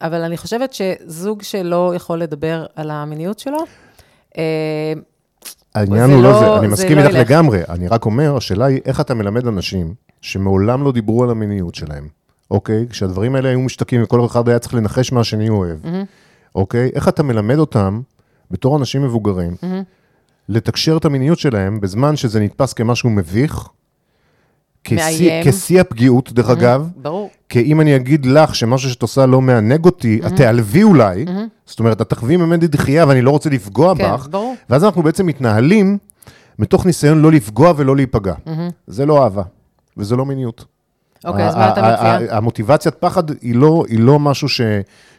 אבל אני חושבת שזוג שלא יכול לדבר על המיניות שלו, אה, העניין הוא לא לא- זה, אני זה מסכים לא איתך. לגמרי, אני רק אומר, השאלה היא איך אתה מלמד אנשים שמעולם לא דיברו על המיניות שלהם, אוקיי? כשהדברים האלה היו משתקים וכל אחד היה צריך לנחש מה השני אוהב, אוקיי? איך אתה מלמד אותם, בתור אנשים מבוגרים, לתקשר את המיניות שלהם בזמן שזה נתפס כמשהו מביך, מאיים. כשיא הפגיעות, דרך אגב, ברור. כי אם אני אגיד לך שמשהו שאת עושה לא מענג אותי, את תיעלבי אולי, זאת אומרת, את תחווי ממני דחייה ואני לא רוצה לפגוע כן, בך, ברור. ואז אנחנו בעצם מתנהלים מתוך ניסיון לא לפגוע ולא להיפגע. זה לא אהבה, וזה לא מיניות. אוקיי, אז מה אתה מציע? המוטיבציית פחד היא לא, היא לא משהו ש,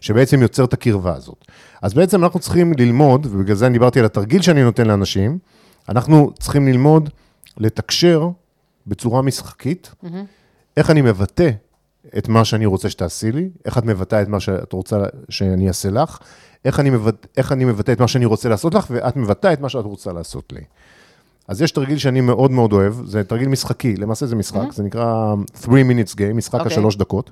שבעצם יוצר את הקרבה הזאת. אז בעצם אנחנו צריכים ללמוד, ובגלל זה אני דיברתי על התרגיל שאני נותן לאנשים, אנחנו צריכים ללמוד לתקשר בצורה משחקית, איך אני מבטא את מה שאני רוצה שתעשי לי, איך את מבטאה את מה שאת רוצה שאני אעשה לך, איך אני, מבט, איך אני מבטא את מה שאני רוצה לעשות לך, ואת מבטאה את מה שאת רוצה לעשות לי. אז יש תרגיל שאני מאוד מאוד אוהב, זה תרגיל משחקי, למעשה זה משחק, זה נקרא 3 minutes game, משחק אוקיי. השלוש דקות.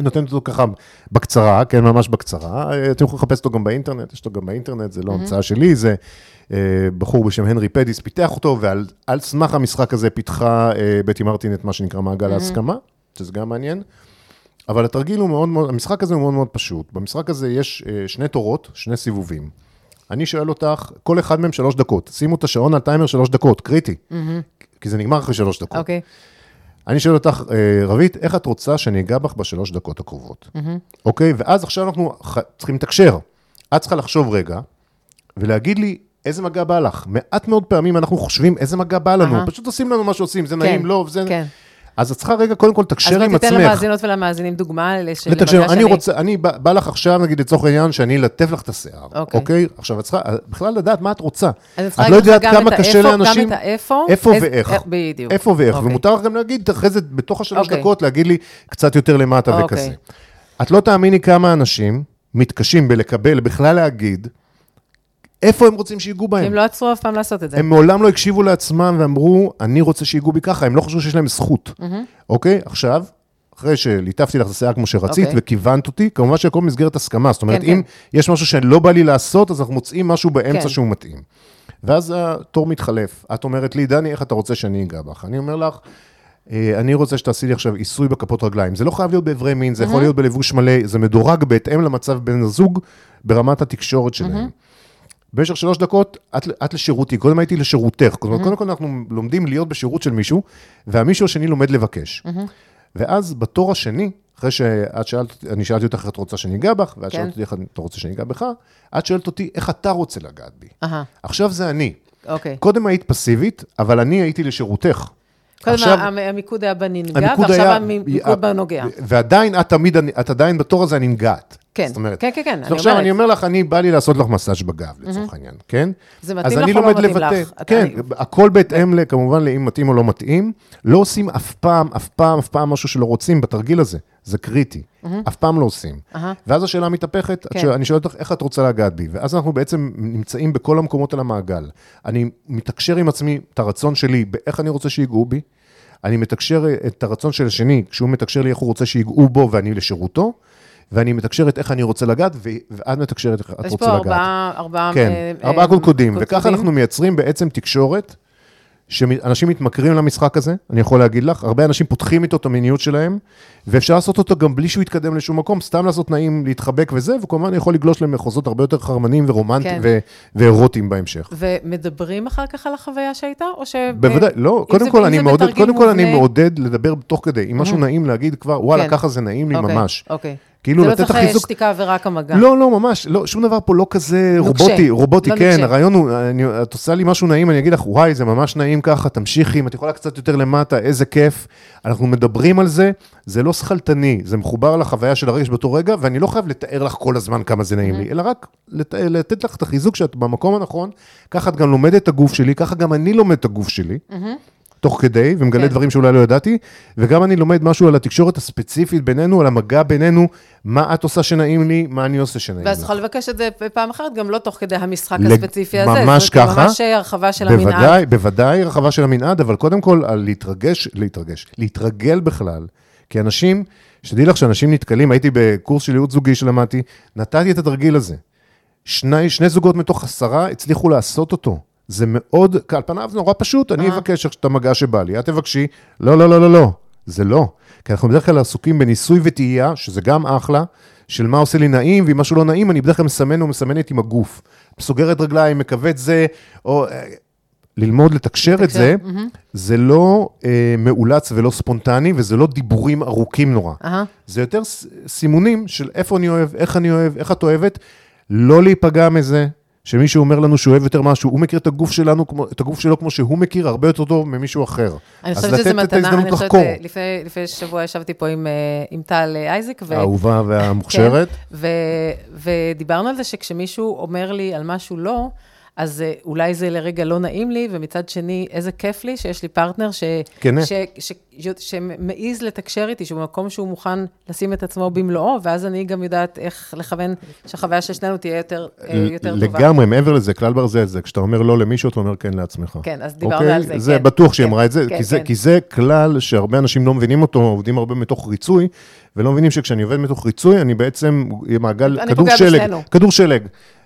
נותן אותו ככה בקצרה, כן, ממש בקצרה. אתם יכולים לחפש אותו גם באינטרנט, יש אותו גם באינטרנט, זה לא המצאה שלי, זה אה, בחור בשם הנרי פדיס פיתח אותו, ועל על סמך המשחק הזה פיתחה אה, בטי מרטין את מה שנקרא מעגל ההסכמה, שזה גם מעניין. אבל התרגיל הוא מאוד מאוד, המשחק הזה הוא מאוד מאוד פשוט. במשחק הזה יש אה, שני תורות, שני סיבובים. אני שואל אותך, כל אחד מהם שלוש דקות. שימו את השעון על טיימר שלוש דקות, קריטי. כי זה נגמר אחרי שלוש דקות. אוקיי. אני שואל אותך, אה, רבית, איך את רוצה שאני אגע בך בשלוש דקות הקרובות? אוקיי? ואז עכשיו אנחנו צריכים לתקשר. את צריכה לחשוב רגע, ולהגיד לי איזה מגע בא לך. מעט מאוד פעמים אנחנו חושבים איזה מגע בא לנו. פשוט עושים לנו מה שעושים, זה נעים, לא, וזה... אז את צריכה רגע קודם כל אז לתקשר עם בוא תיתן עצמך. למאזינות ולמאזינים דוגמה של לתקשר, אני רוצה, אני בא, לך עכשיו, נגיד לצורך העניין, שאני אלטף לך את השיער, אוקיי. אוקיי? עכשיו, את צריכה בכלל לדעת מה את רוצה. אז את לא יודעת כמה קשה לאנשים, גם את האיפה. איפה ואיך. בדיוק. איפה ואיך, אוקיי. ומותר לך גם להגיד אחרי זה, בתוך השלוש אוקיי. דקות, להגיד לי קצת יותר למטה. וכזה. את לא תאמיני כמה אנשים מתקשים בלקבל, בכלל להגיד, איפה הם רוצים שיגעו בהם. הם לא עצרו אף פעם לעשות את זה. הם מעולם לא הקשיבו לעצמם ואמרו, אני רוצה שיגעו בי ככה, הם לא חשבו שיש להם זכות. אוקיי? עכשיו, אחרי שליטפתי לך את השיער כמו שרצית אוקיי. וכיוונת אותי, כמובן שהכל במסגרת הסכמה. זאת אומרת, כן, אם יש משהו שלא בא לי לעשות, אז אנחנו מוצאים משהו באמצע כן. שהוא מתאים. ואז התור מתחלף. את אומרת לי, דני, איך אתה רוצה שאני אגע בך? אני אומר לך, "אה, אני רוצה שתעשי לי עכשיו עיסוי בכפות רגליים. זה לא חייב להיות באיברי מין, זה יכול להיות בלבוש מלא, זה מדורג בהתאם למצב בן הזוג ברמת התקשורת שלהם. במשך שלוש דקות, את, את לשירותי, קודם הייתי לשירותך. אומרת, קודם כל אנחנו לומדים להיות בשירות של מישהו, והמישהו השני לומד לבקש. ואז בתור השני, אחרי שאת שאלת, אני שאלתי אותך איך את רוצה שאני אגע בך, ואת כן. שאלת אותי איך אתה רוצה שאני אגע בך, את שואלת אותי איך אתה רוצה לגעת בי. אהה, עכשיו זה אני. אוקיי. קודם היית פסיבית, אבל אני הייתי לשירותך. קודם עכשיו- המ- המיקוד היה בננגע, ועכשיו היה- המיקוד בנוגע. ועדיין את תמיד, את עדיין בתור הזה הננגעת. כן, אומרת, כן, כן, כן, אז אני עכשיו אומרת. אני אומר לך, אני בא לי לעשות לך מסאז' בגב, לצורך העניין, כן? זה אז מתאים לך או לא לומד מתאים לבטא- לך? אתה- כן, אני- הכל בהתאם, כמובן, לאם מתאים או לא מתאים. לא עושים אף פעם, אף פעם, אף פעם משהו שלא רוצים בתרגיל הזה. זה קריטי. אף פעם לא עושים. ואז השאלה מתהפכת, כן. אני שואל אותך, איך את רוצה לגעת בי? ואז אנחנו בעצם נמצאים בכל המקומות על המעגל. אני מתקשר עם עצמי את הרצון שלי באיך אני רוצה שיגעו בי. אני מתקשר את הרצון של השני, כשהוא מתקשר לי איך הוא רוצה שיגעו בו ואני לשירותו, ואני מתקשר את איך אני רוצה לגעת, ואת מתקשרת איך את יש רוצה פה לגעת. ארבעה, ארבעה... כן, אה, ארבעה אה, קודקודים, וככה. אנחנו מייצרים בעצם תקשורת, שאנשים מתמכרים למשחק הזה, אני יכול להגיד לך, הרבה אנשים פותחים איתו את המיניות שלהם, ואפשר לעשות אותו גם בלי שהוא יתקדם לשום מקום, סתם לעשות נעים, להתחבק וזה, וכמובן יכול לגלוש למחוזות הרבה יותר חרמניים ורומנטיים כן. ואירוטיים בהמשך. ומדברים אחר כך על החוויה שהייתה, או ש... בוודאי, לא, קודם כל אני מעודד, קודם כל אני מעודד לדבר תוך כדי, אם משהו נעים להגיד כבר, וואלה, כן. ככה זה נעים לי אוקיי, ממש. אוקיי. כאילו זה לא לתת צריך החיזוק- שתיקה ורק המגע. לא, לא, ממש, לא, שום דבר פה לא כזה נוקשה. רובוטי, רובוטי, לא כן, נוקשה. הרעיון הוא, אני, את עושה לי משהו נעים, אני אגיד לך, וואי, זה ממש נעים ככה, תמשיכי, אם את יכולה קצת יותר למטה, איזה כיף. אנחנו מדברים על זה, זה לא שכלתני, זה מחובר לחוויה של הרגש באותו רגע, ואני לא חייב לתאר לך כל הזמן כמה זה נעים לי, אלא רק לת, לתת לך את החיזוק שאת במקום הנכון, ככה את גם לומדת את הגוף שלי, ככה גם אני לומד את הגוף שלי. תוך כדי, ומגלה כן. דברים שאולי לא ידעתי, וגם אני לומד משהו על התקשורת הספציפית בינינו, על המגע בינינו, מה את עושה שנעים לי, מה אני עושה שנעים ואז לך. תוכל לבקש את זה פעם אחרת, גם לא תוך כדי המשחק לג- הספציפי הזה. ממש זאת ככה. ממש הרחבה של המנעד. בוודאי, בוודאי רחבה של המנעד, אבל קודם כל, על להתרגש, להתרגש, להתרגל בכלל. כי אנשים, שתדעי לך שאנשים נתקלים, הייתי בקורס של ייעוץ זוגי שלמדתי, נתתי את התרגיל הזה. שני, שני זוגות מתוך עשרה הצליחו לעשות אותו. זה מאוד, על פניו נורא פשוט, אני אה. אבקש את המגע שבא לי, את תבקשי, לא, לא, לא, לא, לא, זה לא. כי אנחנו בדרך כלל עסוקים בניסוי וטעייה, שזה גם אחלה, של מה עושה לי נעים, ואם משהו לא נעים, אני בדרך כלל מסמן או מסמנת עם הגוף. סוגרת רגליים, מכווץ זה, או... אה, ללמוד לתקשר את זה, זה לא אה, מאולץ ולא ספונטני, וזה לא דיבורים ארוכים נורא. זה יותר סימונים של איפה אני אוהב, איך אני אוהב, איך את אוהבת, לא להיפגע מזה, שמישהו אומר לנו שהוא אוהב יותר משהו, הוא מכיר את הגוף שלנו, כמו, את הגוף שלו כמו שהוא מכיר, הרבה יותר טוב ממישהו אחר. אני אז חושבת את מתנה, אני חושבת, לחקור. אה, לפני, לפני שבוע ישבתי פה עם, אה, עם טל אה, אייזיק, ו... האהובה והמוכשרת. כן, ו, ודיברנו על זה שכשמישהו אומר לי על משהו לא, אז אה, אולי זה לרגע לא נעים לי, ומצד שני, איזה כיף לי שיש לי פרטנר ש, כנה. ש, ש, ש, שמעז לתקשר איתי, שהוא במקום שהוא מוכן לשים את עצמו במלואו, ואז אני גם יודעת איך לכוון שהחוויה של שנינו תהיה יותר, אה, יותר טובה. לגמרי, מעבר לזה, כלל ברזל זה, כשאתה אומר לא למישהו, אתה אומר כן לעצמך. כן, אז דיברנו אוקיי? על זה, זה כן. בטוח שהיא כן, אמרה את זה, כן, כי זה, כן. כי זה כלל שהרבה אנשים לא מבינים אותו, עובדים הרבה מתוך ריצוי, ולא מבינים שכשאני עובד מתוך ריצוי, אני בעצם מעגל, אני כדור שלג, בשנינו. כדור שלג.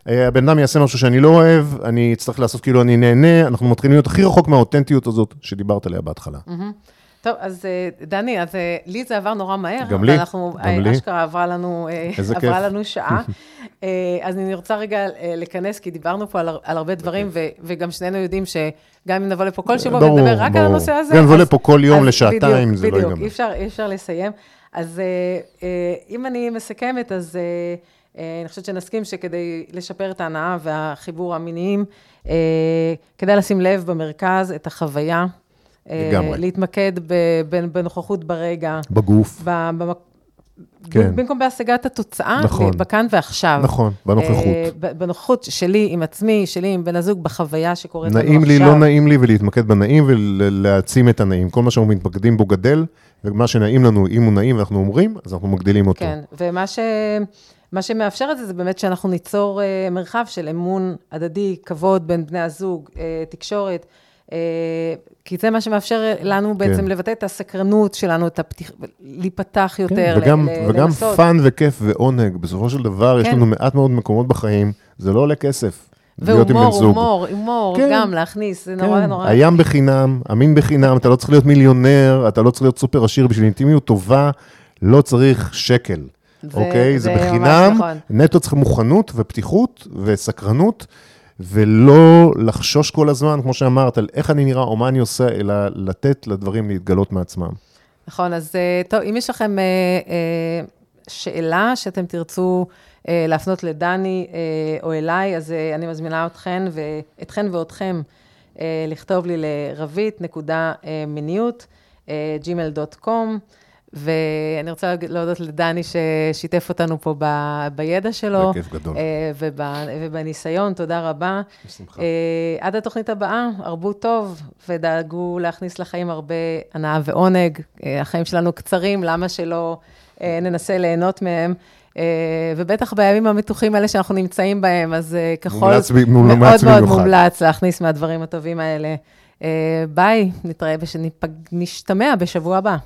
אה, הבן אדם יעשה משהו שאני לא אוהב, אני אצטרך לעשות כאילו אני נהנה, אנחנו מתחילים להיות הכי רחוק מהאותנטיות הזאת שדיברת עליה בהתחלה. טוב, אז אה, דני, אז אה, לי זה עבר נורא מהר. גם לי, ואנחנו, גם לי. אשכרה עברה לנו, עברה כיף. לנו שעה. אז אני רוצה רגע לכנס, כי דיברנו פה על, על הרבה דברים, ו, וגם שנינו יודעים שגם אם נבוא לפה כל שבוע ברור, ונדבר רק על ברור. הנושא הזה, גם נבוא לפה כל יום לשעתיים, בדיוק, זה לא בדיוק, ייגמר. אי אפשר, אי אפשר לסיים. אז אם אני מסכמת, אז אני חושבת שנסכים שכדי לשפר את ההנאה והחיבור המיניים, אה, כדאי לשים לב במרכז את החוויה. אה, לגמרי. להתמקד בנוכחות ברגע, בגוף, במק- כן. במקום בהשגת התוצאה, נכון. בכאן ועכשיו. נכון, בנוכחות. אה, בנוכחות שלי עם עצמי, שלי עם בן הזוג, בחוויה שקורית לנו עכשיו. נעים לי, לא נעים לי, ולהתמקד בנעים ולהעצים את הנעים. כל מה שאנחנו מתמקדים בו גדל, ומה שנעים לנו, אם הוא נעים ואנחנו אומרים, אז אנחנו מגדילים אותו. כן, ומה ש... מה שמאפשר את זה, זה באמת שאנחנו ניצור אה, מרחב של אמון הדדי, כבוד בין בני הזוג, אה, תקשורת, אה, כי זה מה שמאפשר לנו בעצם לבטא את הסקרנות שלנו, את הפתיח, להיפתח יותר, כן, וגם, ל- וגם לנסות. fun וכיף ועונג. בסופו של דבר, יש כן. לנו מעט מאוד מקומות בחיים, זה לא עולה כסף. והומור. הומור, הומור, כן. גם להכניס, זה נורא כן, נורא... הים בחינם, המין בחינם, אתה לא צריך להיות מיליונר, אתה לא צריך להיות סופר עשיר בשביל אינטימיות טובה, לא צריך שקל, זה- אוקיי? זה בחינם, נכון. נטו צריך מוכנות ופתיחות וסקרנות, ולא לחשוש כל הזמן, כמו שאמרת, על איך אני נראה או מה אני עושה, אלא לתת לדברים להתגלות מעצמם. נכון, אז טוב, אם יש לכם שאלה שאתם תרצו להפנות לדני או אליי, אז אני מזמינה אתכן ואתכן ואתכם לכתוב לי לרבית נקודה מיניות, gmail.com. ואני רוצה להודות לדני ששיתף אותנו פה ב, בידע שלו. בכיף גדול. וב, ובניסיון, תודה רבה. בשמחה. עד התוכנית הבאה, הרבו טוב, ודאגו להכניס לחיים הרבה הנאה ועונג. החיים שלנו קצרים, למה שלא ננסה ליהנות מהם? ובטח בימים המתוחים האלה שאנחנו נמצאים בהם, אז ככל... מומלץ, מאוד מומלץ מאוד במיוחד. מומלץ להכניס מהדברים הטובים האלה. ביי, נתראה ונשתמע בשבוע הבא.